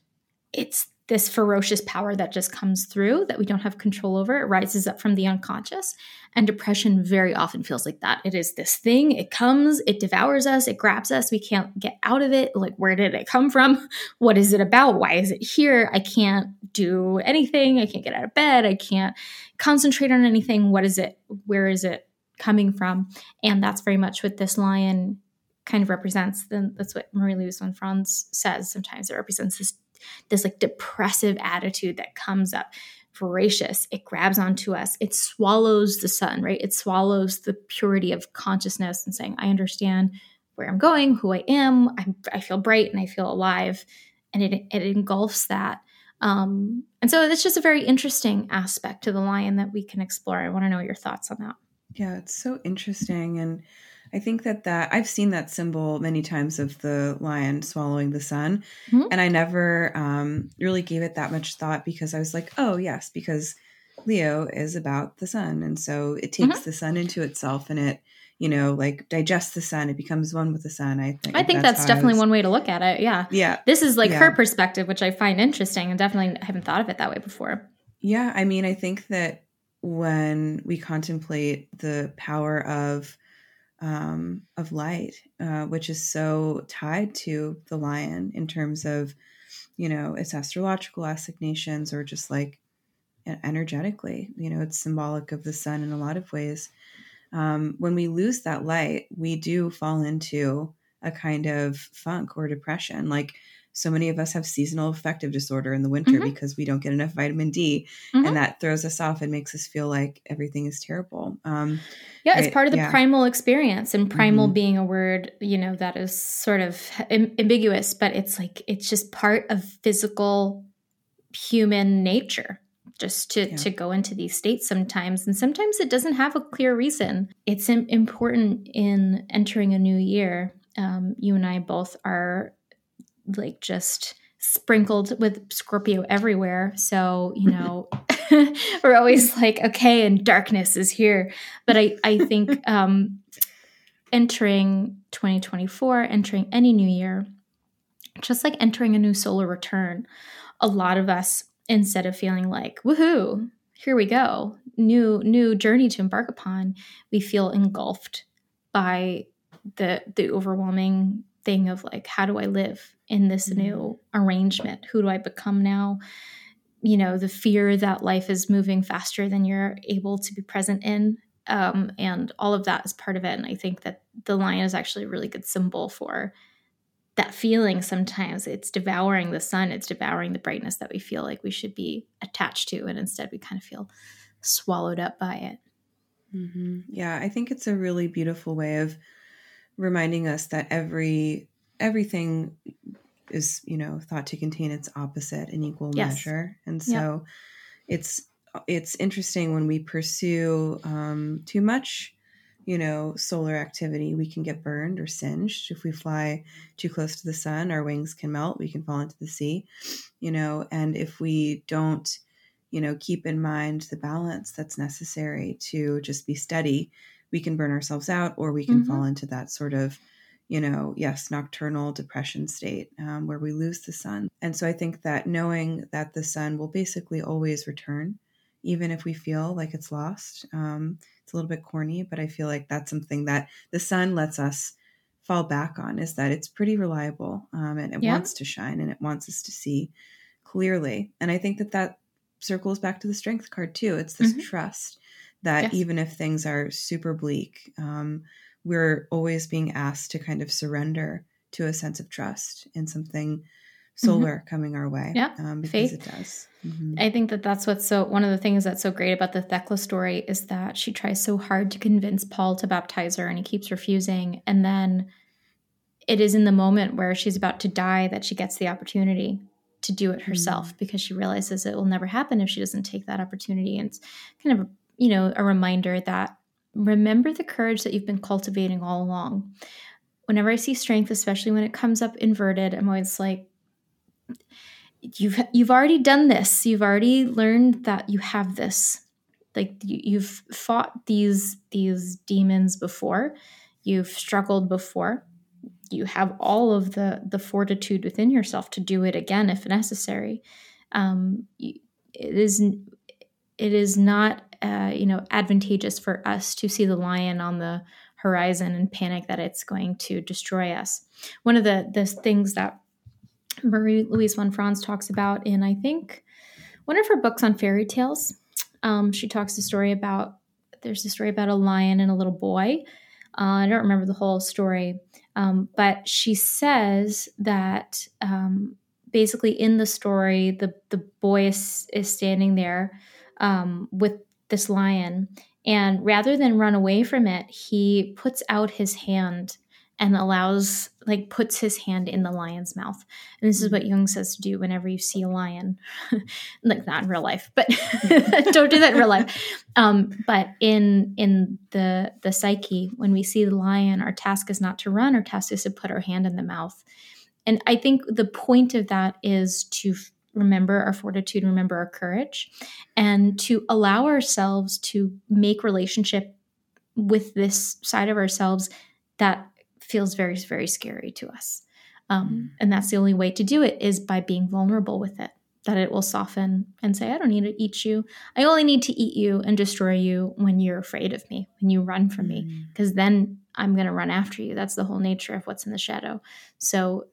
it's this ferocious power that just comes through that we don't have control over. It rises up from the unconscious. And depression very often feels like that. It is this thing, it comes, it devours us, it grabs us. We can't get out of it. Like, where did it come from? What is it about? Why is it here? I can't do anything. I can't get out of bed. I can't concentrate on anything. What is it? Where is it coming from? And that's very much what this lion kind of represents. Then that's what Marie Louise von Franz says. Sometimes it represents this this like depressive attitude that comes up voracious it grabs onto us it swallows the sun right it swallows the purity of consciousness and saying i understand where i'm going who i am I'm, i feel bright and i feel alive and it, it engulfs that Um, and so it's just a very interesting aspect to the lion that we can explore. I want to know your thoughts on that. Yeah, it's so interesting. And I think that that I've seen that symbol many times of the lion swallowing the sun, mm-hmm. and I never um, really gave it that much thought because I was like, oh yes, because Leo is about the sun, and so it takes mm-hmm. the sun into itself, and it you know like digests the sun. It becomes one with the sun. I think. I think that's, that's definitely was... one way to look at it. Yeah. Yeah. This is like yeah. her perspective, which I find interesting, and definitely haven't thought of it that way before. Yeah, I mean, I think that when we contemplate the power of um, of light, uh, which is so tied to the lion in terms of, you know, its astrological assignations or just like energetically. You know, it's symbolic of the sun in a lot of ways. Um, when we lose that light, we do fall into a kind of funk or depression. Like so many of us have seasonal affective disorder in the winter mm-hmm. because we don't get enough vitamin D, mm-hmm. and that throws us off and makes us feel like everything is terrible. Um, yeah, it's part of the yeah. primal experience, and primal mm-hmm. being a word, you know, that is sort of ambiguous, but it's like it's just part of physical human nature just to yeah. to go into these states sometimes and sometimes it doesn't have a clear reason it's important in entering a new year um, you and i both are like just sprinkled with Scorpio everywhere. So, you know, we're always like, okay, and darkness is here. But I, I think um, entering 2024, entering any new year, just like entering a new solar return, a lot of us, instead of feeling like, woohoo, here we go, new, new journey to embark upon, we feel engulfed by the the overwhelming thing of like how do i live in this mm-hmm. new arrangement who do i become now you know the fear that life is moving faster than you're able to be present in um, and all of that is part of it and i think that the lion is actually a really good symbol for that feeling sometimes it's devouring the sun it's devouring the brightness that we feel like we should be attached to and instead we kind of feel swallowed up by it mm-hmm. yeah i think it's a really beautiful way of reminding us that every everything is you know thought to contain its opposite in equal yes. measure and so yep. it's it's interesting when we pursue um, too much you know solar activity we can get burned or singed if we fly too close to the sun our wings can melt we can fall into the sea you know and if we don't you know keep in mind the balance that's necessary to just be steady we can burn ourselves out or we can mm-hmm. fall into that sort of you know yes nocturnal depression state um, where we lose the sun and so i think that knowing that the sun will basically always return even if we feel like it's lost um, it's a little bit corny but i feel like that's something that the sun lets us fall back on is that it's pretty reliable um, and it yeah. wants to shine and it wants us to see clearly and i think that that circles back to the strength card too it's this mm-hmm. trust that yes. even if things are super bleak, um, we're always being asked to kind of surrender to a sense of trust in something mm-hmm. solar mm-hmm. coming our way. Yeah, um, because Faith. it does. Mm-hmm. I think that that's what's so one of the things that's so great about the Thecla story is that she tries so hard to convince Paul to baptize her, and he keeps refusing. And then it is in the moment where she's about to die that she gets the opportunity to do it herself mm-hmm. because she realizes it will never happen if she doesn't take that opportunity. And it's kind of a you know, a reminder that remember the courage that you've been cultivating all along. Whenever I see strength, especially when it comes up inverted, I'm always like, you've you've already done this. You've already learned that you have this. Like you, you've fought these these demons before. You've struggled before. You have all of the the fortitude within yourself to do it again if necessary. Um, it is it is not uh, you know advantageous for us to see the lion on the horizon and panic that it's going to destroy us. One of the the things that Marie Louise von Franz talks about in I think one of her books on fairy tales. Um, she talks a story about there's a story about a lion and a little boy. Uh, I don't remember the whole story, um, but she says that um, basically in the story, the the boy is, is standing there um, with this lion. And rather than run away from it, he puts out his hand and allows like puts his hand in the lion's mouth. And this is what jung says to do whenever you see a lion. Like not in real life but don't do that in real life. Um, but in in the the psyche when we see the lion our task is not to run our task is to put our hand in the mouth. And i think the point of that is to remember our fortitude remember our courage and to allow ourselves to make relationship with this side of ourselves that feels very, very scary to us. Um, mm. And that's the only way to do it is by being vulnerable with it, that it will soften and say, I don't need to eat you. I only need to eat you and destroy you when you're afraid of me, when you run from mm. me, because then I'm going to run after you. That's the whole nature of what's in the shadow. So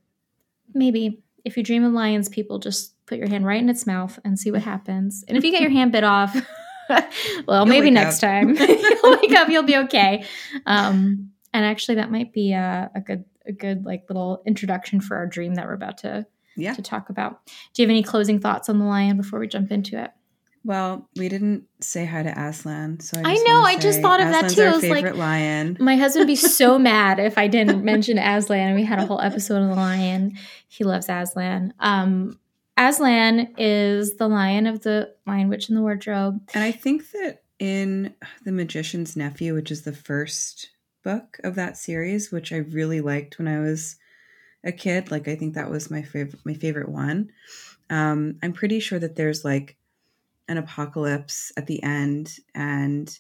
maybe if you dream of lions, people just put your hand right in its mouth and see what happens. And if you get your hand bit off, well, you'll maybe next up. time you'll wake up, you'll be okay. Um, and actually, that might be a, a good a good like little introduction for our dream that we're about to yeah. to talk about. Do you have any closing thoughts on the lion before we jump into it? Well, we didn't say hi to Aslan, so I, I know. I just thought of Aslan's that too. I was like, lion. My husband would be so mad if I didn't mention Aslan. And We had a whole episode on the lion. He loves Aslan. Um, Aslan is the lion of the Lion Witch in the Wardrobe, and I think that in the Magician's Nephew, which is the first book of that series, which I really liked when I was a kid. Like I think that was my favorite my favorite one. Um, I'm pretty sure that there's like an apocalypse at the end and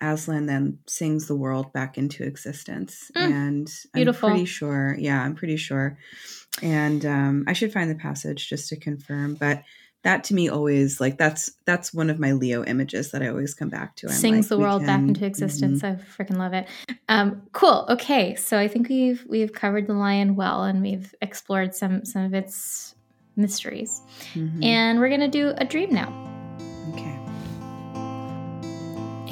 Aslan then sings the world back into existence. Mm, and beautiful. I'm pretty sure, yeah, I'm pretty sure. And um, I should find the passage just to confirm. But that to me always like that's that's one of my Leo images that I always come back to. I'm Sings like, the world can, back into existence. Mm-hmm. I freaking love it. Um, cool. Okay, so I think we've we've covered the lion well, and we've explored some some of its mysteries, mm-hmm. and we're gonna do a dream now. Okay.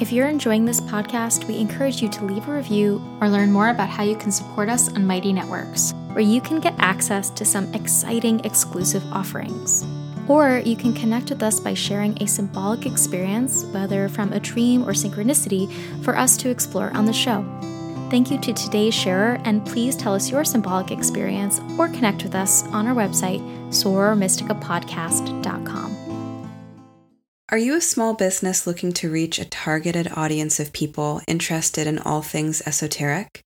If you're enjoying this podcast, we encourage you to leave a review or learn more about how you can support us on Mighty Networks, where you can get access to some exciting exclusive offerings. Or you can connect with us by sharing a symbolic experience, whether from a dream or synchronicity, for us to explore on the show. Thank you to today's sharer, and please tell us your symbolic experience or connect with us on our website, sorormysticapodcast.com. Are you a small business looking to reach a targeted audience of people interested in all things esoteric?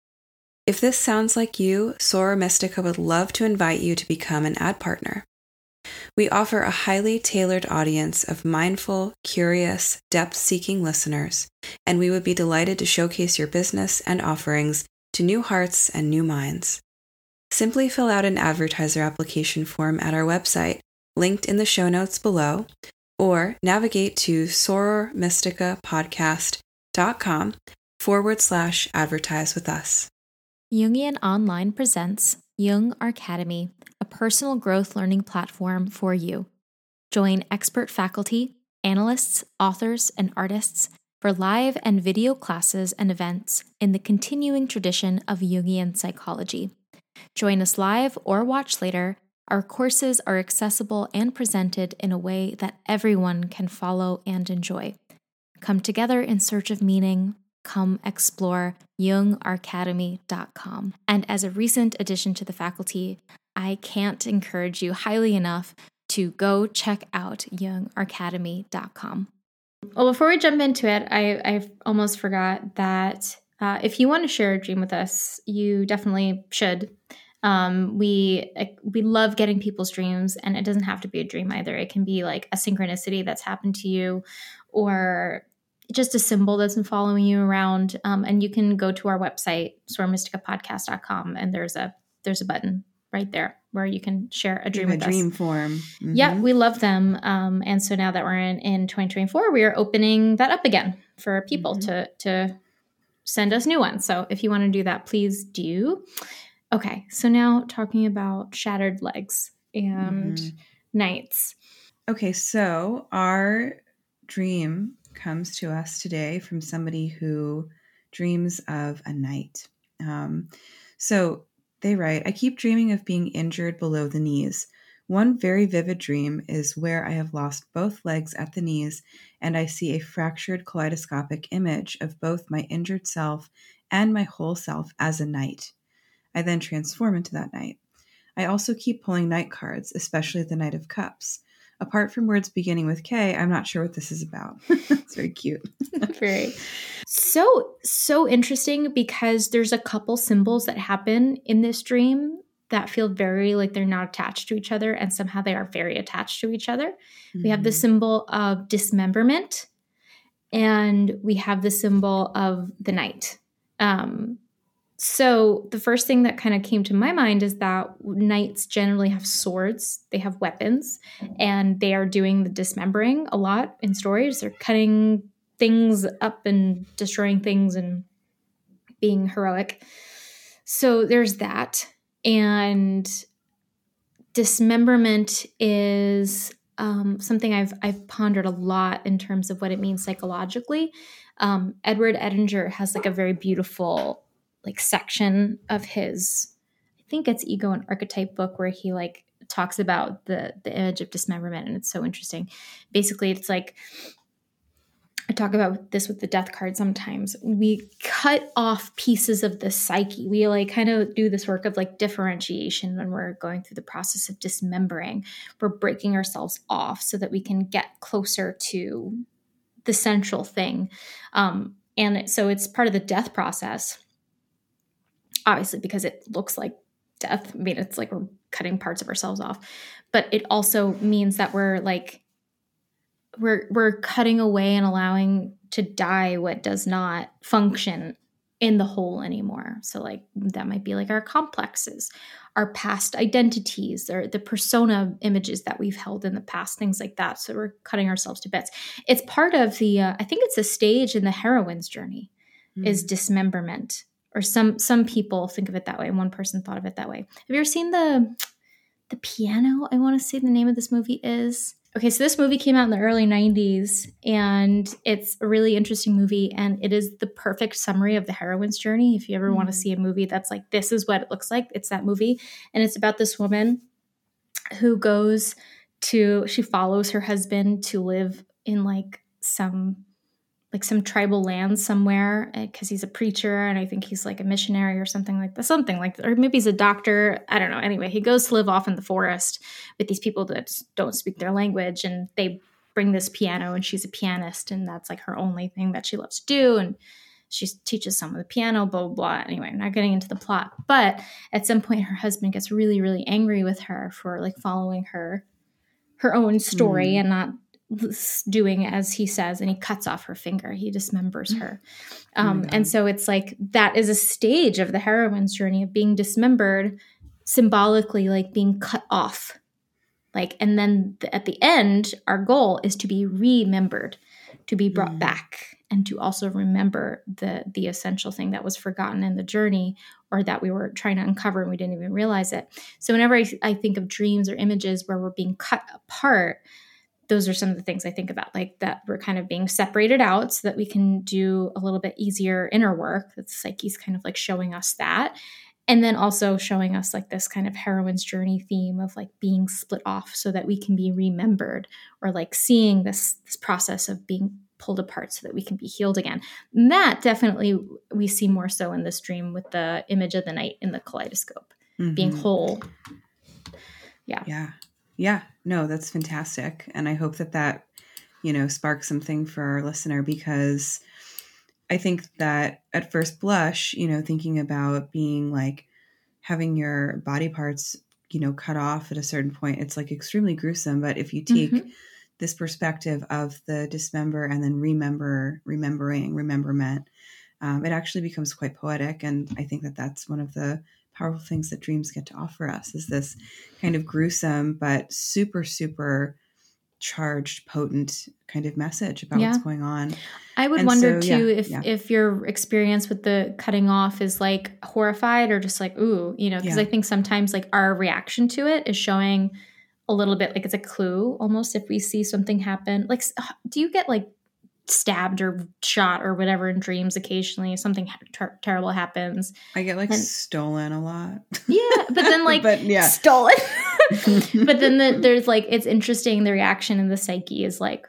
If this sounds like you, Soror Mystica would love to invite you to become an ad partner. We offer a highly tailored audience of mindful, curious, depth seeking listeners, and we would be delighted to showcase your business and offerings to new hearts and new minds. Simply fill out an advertiser application form at our website, linked in the show notes below, or navigate to sorormysticapodcast.com forward slash advertise with us. Jungian Online presents Jung Academy a personal growth learning platform for you. Join expert faculty, analysts, authors, and artists for live and video classes and events in the continuing tradition of Jungian psychology. Join us live or watch later. Our courses are accessible and presented in a way that everyone can follow and enjoy. Come together in search of meaning. Come explore jungacademy.com. And as a recent addition to the faculty, I can't encourage you highly enough to go check out jungacademy.com. Well, before we jump into it, I, I almost forgot that uh, if you want to share a dream with us, you definitely should. Um, we we love getting people's dreams, and it doesn't have to be a dream either. It can be like a synchronicity that's happened to you, or just a symbol that's been following you around. Um, and you can go to our website, sorormysticapodcast.com, and there's a there's a button right there where you can share a dream with a dream us. form. Mm-hmm. Yeah, we love them. Um, and so now that we're in, in 2024, we are opening that up again for people mm-hmm. to to send us new ones. So if you want to do that, please do. Okay, so now talking about shattered legs and mm-hmm. knights. Okay, so our dream comes to us today from somebody who dreams of a knight. Um, so they write, I keep dreaming of being injured below the knees. One very vivid dream is where I have lost both legs at the knees and I see a fractured kaleidoscopic image of both my injured self and my whole self as a knight. I then transform into that knight. I also keep pulling knight cards, especially the Knight of Cups. Apart from words beginning with K, I'm not sure what this is about. it's very cute. very. So, so interesting because there's a couple symbols that happen in this dream that feel very like they're not attached to each other and somehow they are very attached to each other. Mm-hmm. We have the mm-hmm. symbol of dismemberment and we have the symbol of the knight. Um, so the first thing that kind of came to my mind is that knights generally have swords, they have weapons, and they are doing the dismembering a lot in stories. They're cutting things up and destroying things and being heroic. So there's that. And dismemberment is um, something I've I've pondered a lot in terms of what it means psychologically. Um, Edward Edinger has like a very beautiful like section of his I think it's ego and archetype book where he like talks about the the image of dismemberment and it's so interesting. Basically, it's like I talk about this with the death card sometimes. We cut off pieces of the psyche. We like kind of do this work of like differentiation when we're going through the process of dismembering. We're breaking ourselves off so that we can get closer to the central thing. Um, and so it's part of the death process obviously because it looks like death. I mean, it's like we're cutting parts of ourselves off, but it also means that we're like we're we're cutting away and allowing to die what does not function in the whole anymore. So like that might be like our complexes, our past identities, or the persona images that we've held in the past, things like that. So we're cutting ourselves to bits. It's part of the uh, I think it's a stage in the heroine's journey mm. is dismemberment or some some people think of it that way one person thought of it that way. Have you ever seen the the piano i want to say the name of this movie is? Okay so this movie came out in the early 90s and it's a really interesting movie and it is the perfect summary of the heroine's journey. If you ever mm-hmm. want to see a movie that's like this is what it looks like it's that movie and it's about this woman who goes to she follows her husband to live in like some like some tribal land somewhere because eh, he's a preacher and I think he's like a missionary or something like that. Something like that. Or maybe he's a doctor. I don't know. Anyway, he goes to live off in the forest with these people that don't speak their language and they bring this piano and she's a pianist and that's like her only thing that she loves to do. And she teaches someone the piano, blah, blah, blah. Anyway, not getting into the plot. But at some point her husband gets really, really angry with her for like following her her own story mm. and not doing as he says and he cuts off her finger. He dismembers mm. her. Um, and so it's like that is a stage of the heroine's journey of being dismembered symbolically like being cut off. Like and then th- at the end our goal is to be remembered to be brought mm. back and to also remember the the essential thing that was forgotten in the journey or that we were trying to uncover and we didn't even realize it. So whenever I, I think of dreams or images where we're being cut apart those are some of the things I think about, like that we're kind of being separated out so that we can do a little bit easier inner work. That psyche's kind of like showing us that. And then also showing us like this kind of heroine's journey theme of like being split off so that we can be remembered or like seeing this, this process of being pulled apart so that we can be healed again. And that definitely we see more so in this dream with the image of the knight in the kaleidoscope, mm-hmm. being whole. Yeah. Yeah. Yeah, no, that's fantastic. And I hope that that, you know, sparks something for our listener because I think that at first blush, you know, thinking about being like having your body parts, you know, cut off at a certain point, it's like extremely gruesome. But if you take mm-hmm. this perspective of the dismember and then remember, remembering, rememberment, um, it actually becomes quite poetic. And I think that that's one of the powerful things that dreams get to offer us is this kind of gruesome but super super charged potent kind of message about yeah. what's going on i would and wonder so, too yeah, if yeah. if your experience with the cutting off is like horrified or just like ooh you know because i think sometimes like our reaction to it is showing a little bit like it's a clue almost if we see something happen like do you get like stabbed or shot or whatever in dreams occasionally something ter- terrible happens. I get like and, stolen a lot. Yeah but then like but yeah. stolen. But then the, there's like it's interesting the reaction in the psyche is like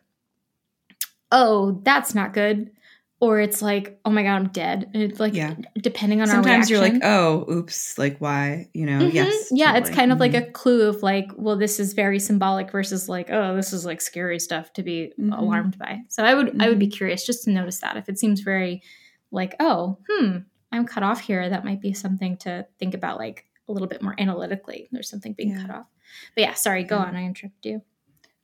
oh that's not good or it's like, oh my god, I'm dead. And it's like yeah. depending on Sometimes you're like, oh, oops, like why? You know, mm-hmm. yes. Yeah, totally. it's kind of mm-hmm. like a clue of like, well, this is very symbolic versus like, oh, this is like scary stuff to be mm-hmm. alarmed by. So I would I would be mm-hmm. curious just to notice that. If it seems very like, oh, hmm, I'm cut off here, that might be something to think about like a little bit more analytically. There's something being yeah. cut off. But yeah, sorry, go on. I interrupted you.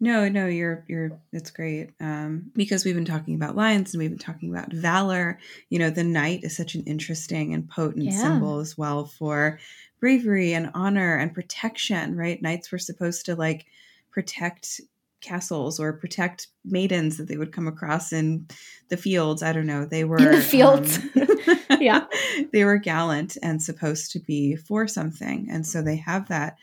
No, no, you're you're it's great. Um, because we've been talking about lions and we've been talking about valor. You know, the knight is such an interesting and potent yeah. symbol as well for bravery and honor and protection, right? Knights were supposed to like protect castles or protect maidens that they would come across in the fields. I don't know. They were in the fields. Um, yeah. They were gallant and supposed to be for something. And so they have that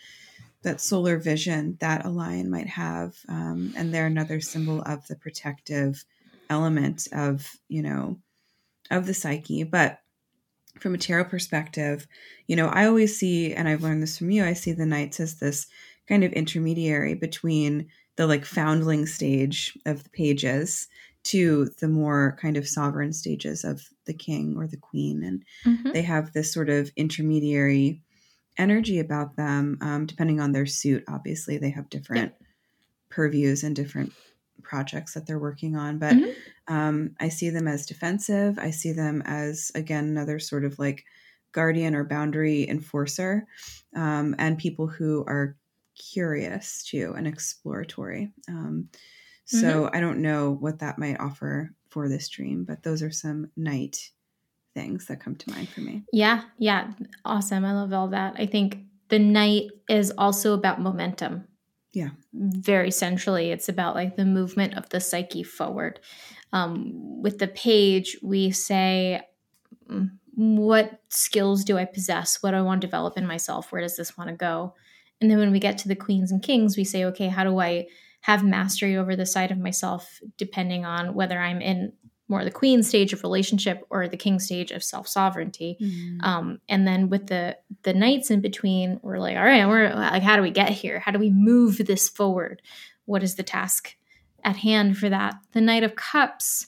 that solar vision that a lion might have um, and they're another symbol of the protective element of you know of the psyche but from a tarot perspective you know i always see and i've learned this from you i see the knights as this kind of intermediary between the like foundling stage of the pages to the more kind of sovereign stages of the king or the queen and mm-hmm. they have this sort of intermediary energy about them, um, depending on their suit. Obviously, they have different yeah. purviews and different projects that they're working on. But mm-hmm. um, I see them as defensive. I see them as, again, another sort of like guardian or boundary enforcer, um, and people who are curious too and exploratory. Um, so mm-hmm. I don't know what that might offer for this dream, but those are some knight things that come to mind for me. Yeah, yeah. Awesome. I love all that. I think the knight is also about momentum. Yeah. Very centrally, it's about like the movement of the psyche forward. Um, with the page, we say, mm, what skills do I possess? What do I want to develop in myself? Where does this want to go? And then when we get to the queens and kings, we say, okay, how do I have mastery over the side of myself, depending on whether I'm in more the queen stage of relationship or the king stage of self sovereignty. Mm-hmm. Um, and then with the the knights in between, we're like, all right, we're like, how do we get here? How do we move this forward? What is the task at hand for that? The Knight of Cups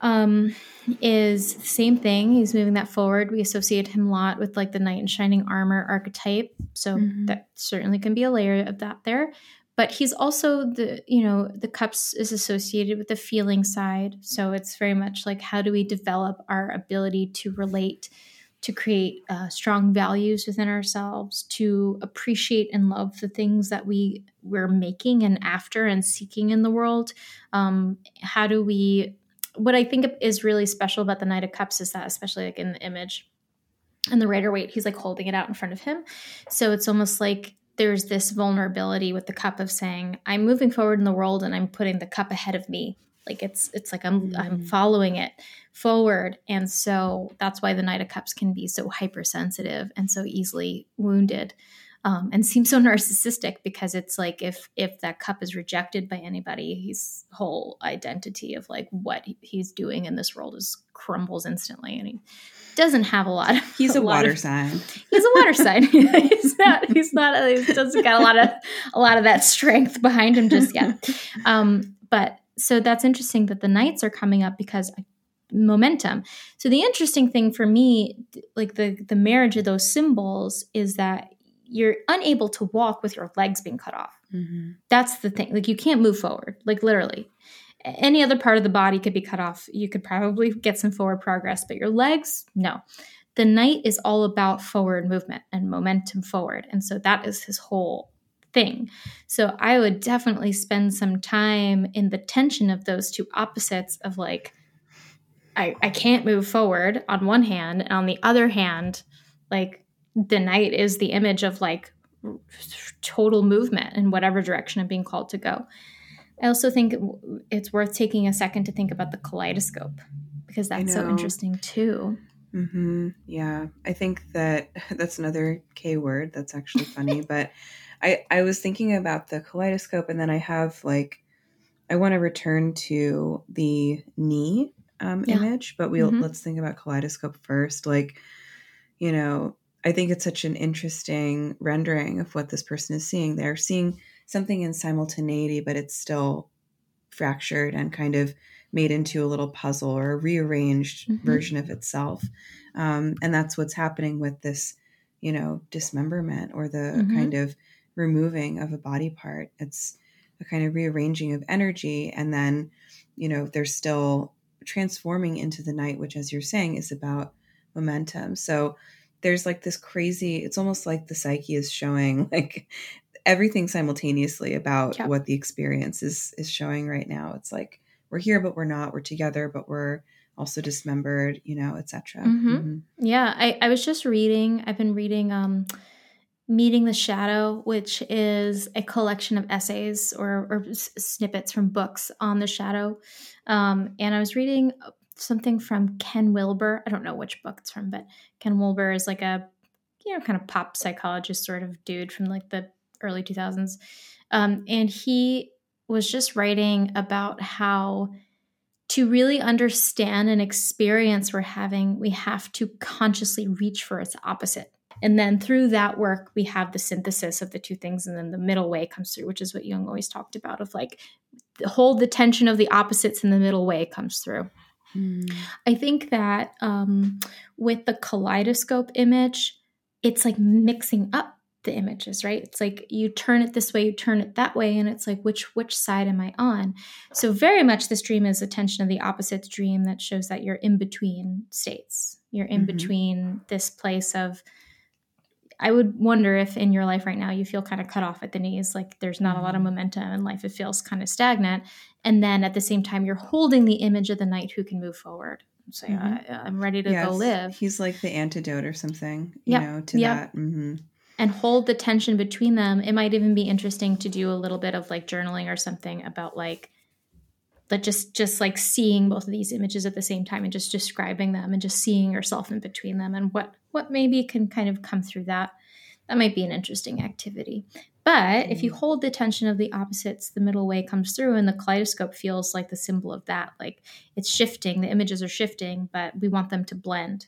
um, is the same thing. He's moving that forward. We associate him a lot with like the knight in shining armor archetype. So mm-hmm. that certainly can be a layer of that there but he's also the you know the cups is associated with the feeling side. So it's very much like how do we develop our ability to relate to create uh, strong values within ourselves to appreciate and love the things that we we're making and after and seeking in the world? Um, how do we what i think is really special about the knight of cups is that especially like in the image and the rider waite he's like holding it out in front of him. So it's almost like there's this vulnerability with the cup of saying i'm moving forward in the world and i'm putting the cup ahead of me. Like it's it's like i'm mm-hmm. i'm following it forward. And so that's why the knight of cups can be so hypersensitive and so easily wounded um, and seems so narcissistic because it's like if if that cup is rejected by anybody his whole identity of like what he's doing in this world is crumbles instantly and he doesn't have a lot. Of, he's a, a water of, sign. He's a water sign. he's not. He's not. He doesn't got a lot of a lot of that strength behind him just yet. Um, but so that's interesting that the knights are coming up because momentum. So the interesting thing for me, like the the marriage of those symbols, is that you're unable to walk with your legs being cut off. Mm-hmm. That's the thing. Like you can't move forward. Like literally, any other part of the body could be cut off. You could probably get some forward progress, but your legs, no. The knight is all about forward movement and momentum forward. And so that is his whole thing. So I would definitely spend some time in the tension of those two opposites of like, I, I can't move forward on one hand, and on the other hand, like the knight is the image of like total movement in whatever direction I'm being called to go. I also think it's worth taking a second to think about the kaleidoscope because that's so interesting too. Mm-hmm. Yeah, I think that that's another K word. That's actually funny, but I I was thinking about the kaleidoscope, and then I have like I want to return to the knee um, yeah. image, but we'll mm-hmm. let's think about kaleidoscope first. Like, you know, I think it's such an interesting rendering of what this person is seeing. They're seeing something in simultaneity, but it's still fractured and kind of made into a little puzzle or a rearranged mm-hmm. version of itself. Um, and that's what's happening with this, you know, dismemberment or the mm-hmm. kind of removing of a body part. It's a kind of rearranging of energy. And then, you know, they're still transforming into the knight, which, as you're saying, is about momentum. So there's like this crazy, it's almost like the psyche is showing like everything simultaneously about yep. what the experience is is showing right now. It's like we're here, but we're not. We're together, but we're also dismembered, you know, etc. Mm-hmm. Mm-hmm. Yeah, I, I was just reading. I've been reading um, Meeting the Shadow, which is a collection of essays or, or s- snippets from books on the shadow. Um, and I was reading something from Ken Wilber. I don't know which book it's from, but Ken Wilber is like a you know kind of pop psychologist sort of dude from like the early 2000s. Um, and he was just writing about how to really understand an experience we're having, we have to consciously reach for its opposite. And then through that work, we have the synthesis of the two things, and then the middle way comes through, which is what Jung always talked about of like hold the tension of the opposites, and the middle way comes through. Mm. I think that um, with the kaleidoscope image, it's like mixing up the images right it's like you turn it this way you turn it that way and it's like which which side am i on so very much this dream is a tension of the opposites dream that shows that you're in between states you're in mm-hmm. between this place of i would wonder if in your life right now you feel kind of cut off at the knees like there's not a lot of mm-hmm. momentum in life it feels kind of stagnant and then at the same time you're holding the image of the knight who can move forward So mm-hmm. I, am ready to yes. go live he's like the antidote or something you yep. know to yep. that mm-hmm and hold the tension between them. It might even be interesting to do a little bit of like journaling or something about like that just just like seeing both of these images at the same time and just describing them and just seeing yourself in between them and what what maybe can kind of come through that that might be an interesting activity but if you mm. hold the tension of the opposites the middle way comes through and the kaleidoscope feels like the symbol of that like it's shifting the images are shifting but we want them to blend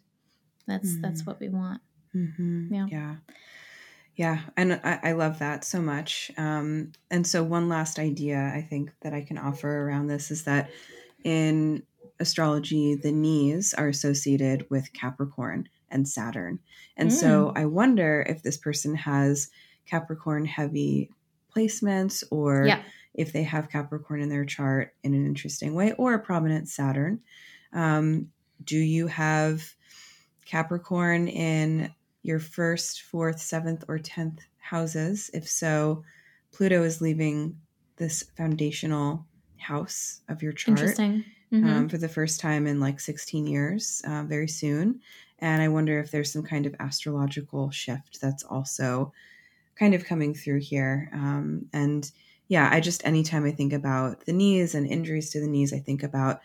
that's mm. that's what we want mm-hmm. yeah yeah yeah, and I, I love that so much. Um, and so, one last idea I think that I can offer around this is that in astrology, the knees are associated with Capricorn and Saturn. And mm. so, I wonder if this person has Capricorn heavy placements or yeah. if they have Capricorn in their chart in an interesting way or a prominent Saturn. Um, do you have Capricorn in your first, fourth, seventh, or tenth houses. If so, Pluto is leaving this foundational house of your chart mm-hmm. um, for the first time in like 16 years, uh, very soon. And I wonder if there's some kind of astrological shift that's also kind of coming through here. Um, and yeah, I just, anytime I think about the knees and injuries to the knees, I think about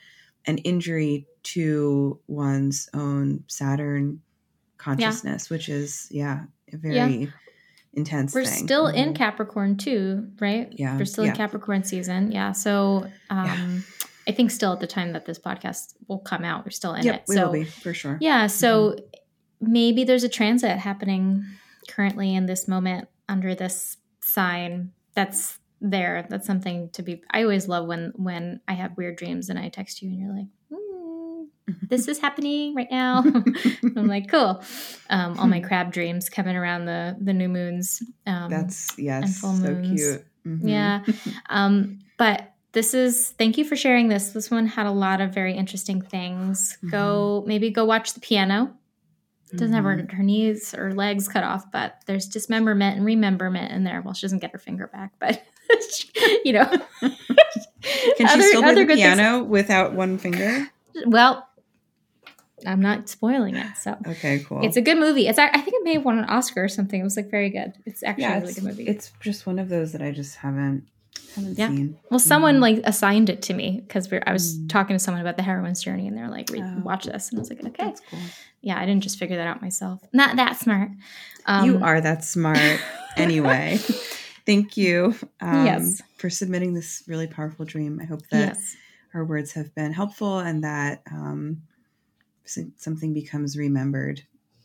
an injury to one's own Saturn consciousness, yeah. which is yeah, a very yeah. intense. We're thing. still mm-hmm. in Capricorn too, right? Yeah, we're still yeah. in Capricorn season. Yeah, so um, I think still at the time that this podcast will come out, we're still in yep, it. We so, will be for sure. Yeah, so mm-hmm. maybe there's a transit happening currently in this moment under this sign that's there that's something to be i always love when when i have weird dreams and i text you and you're like this is happening right now. I'm like, cool. Um, all my crab dreams coming around the the new moons. Um, That's yes, so cute. Mm-hmm. Yeah. Um, but this is thank you for sharing this. This one had a lot of very interesting things. Mm-hmm. Go maybe go watch the piano. Doesn't mm-hmm. have her, mm-hmm. her knees or legs cut off, but there's dismemberment and rememberment in there. Well, she doesn't get her finger back, but you know. Can she other, still play the piano things. without one finger? Well, I'm not spoiling it. So okay, cool. It's a good movie. It's I think it may have won an Oscar or something. It was like very good. It's actually yeah, a really good movie. It's just one of those that I just haven't haven't yeah. seen. Well, someone mm. like assigned it to me because I was mm. talking to someone about the heroine's journey, and they're like, oh. "Watch this," and I was like, "Okay." Cool. Yeah, I didn't just figure that out myself. Not that smart. Um, you are that smart, anyway. Thank you. Um, yes. For submitting this really powerful dream. I hope that yes. our words have been helpful and that um, something becomes remembered.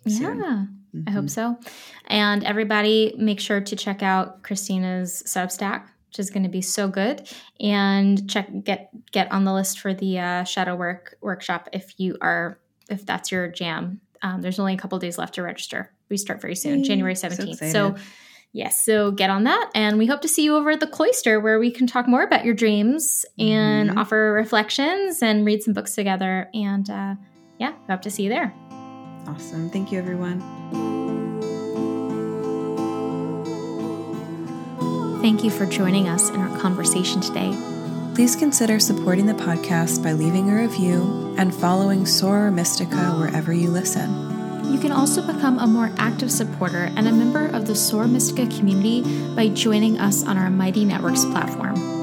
Soon. Yeah, mm-hmm. I hope mm-hmm. so. And everybody, make sure to check out Cristina's Substack. which is going to be so good. And check get get on the list for the uh, shadow work workshop if you are if that's your jam. Um, there's only a couple days left to register. We start very soon, Yay. January 17th. So, so yes, so get on that. And we hope to see you over at the cloister where we can talk more about your dreams and mm-hmm. offer reflections and read some books together. And uh, yeah, we hope to see you there. Awesome. Thank you, everyone. Thank you for joining us in our conversation today. Please consider supporting the podcast by leaving a review and following Soror Mystica wherever you listen. You can also become a more active supporter and a member of the Soror Mystica community by joining us on our Mighty Networks platform.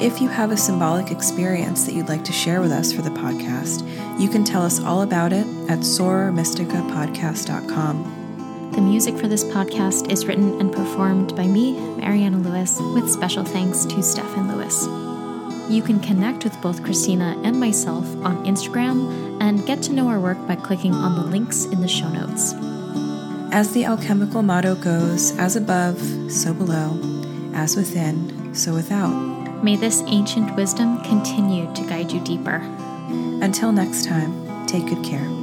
If you have a symbolic experience that you'd like to share with us for the podcast, you can tell us all about it at sorormysticapodcast.com. The music for this podcast is written and performed by me, Mariana Lewis, with special thanks to Stefan Lewis. You can connect with both Cristina and myself on Instagram and get to know our work by clicking on the links in the show notes. As the alchemical motto goes, as above, so below, as within, so without. May this ancient wisdom continue to guide you deeper. Until next time, take good care.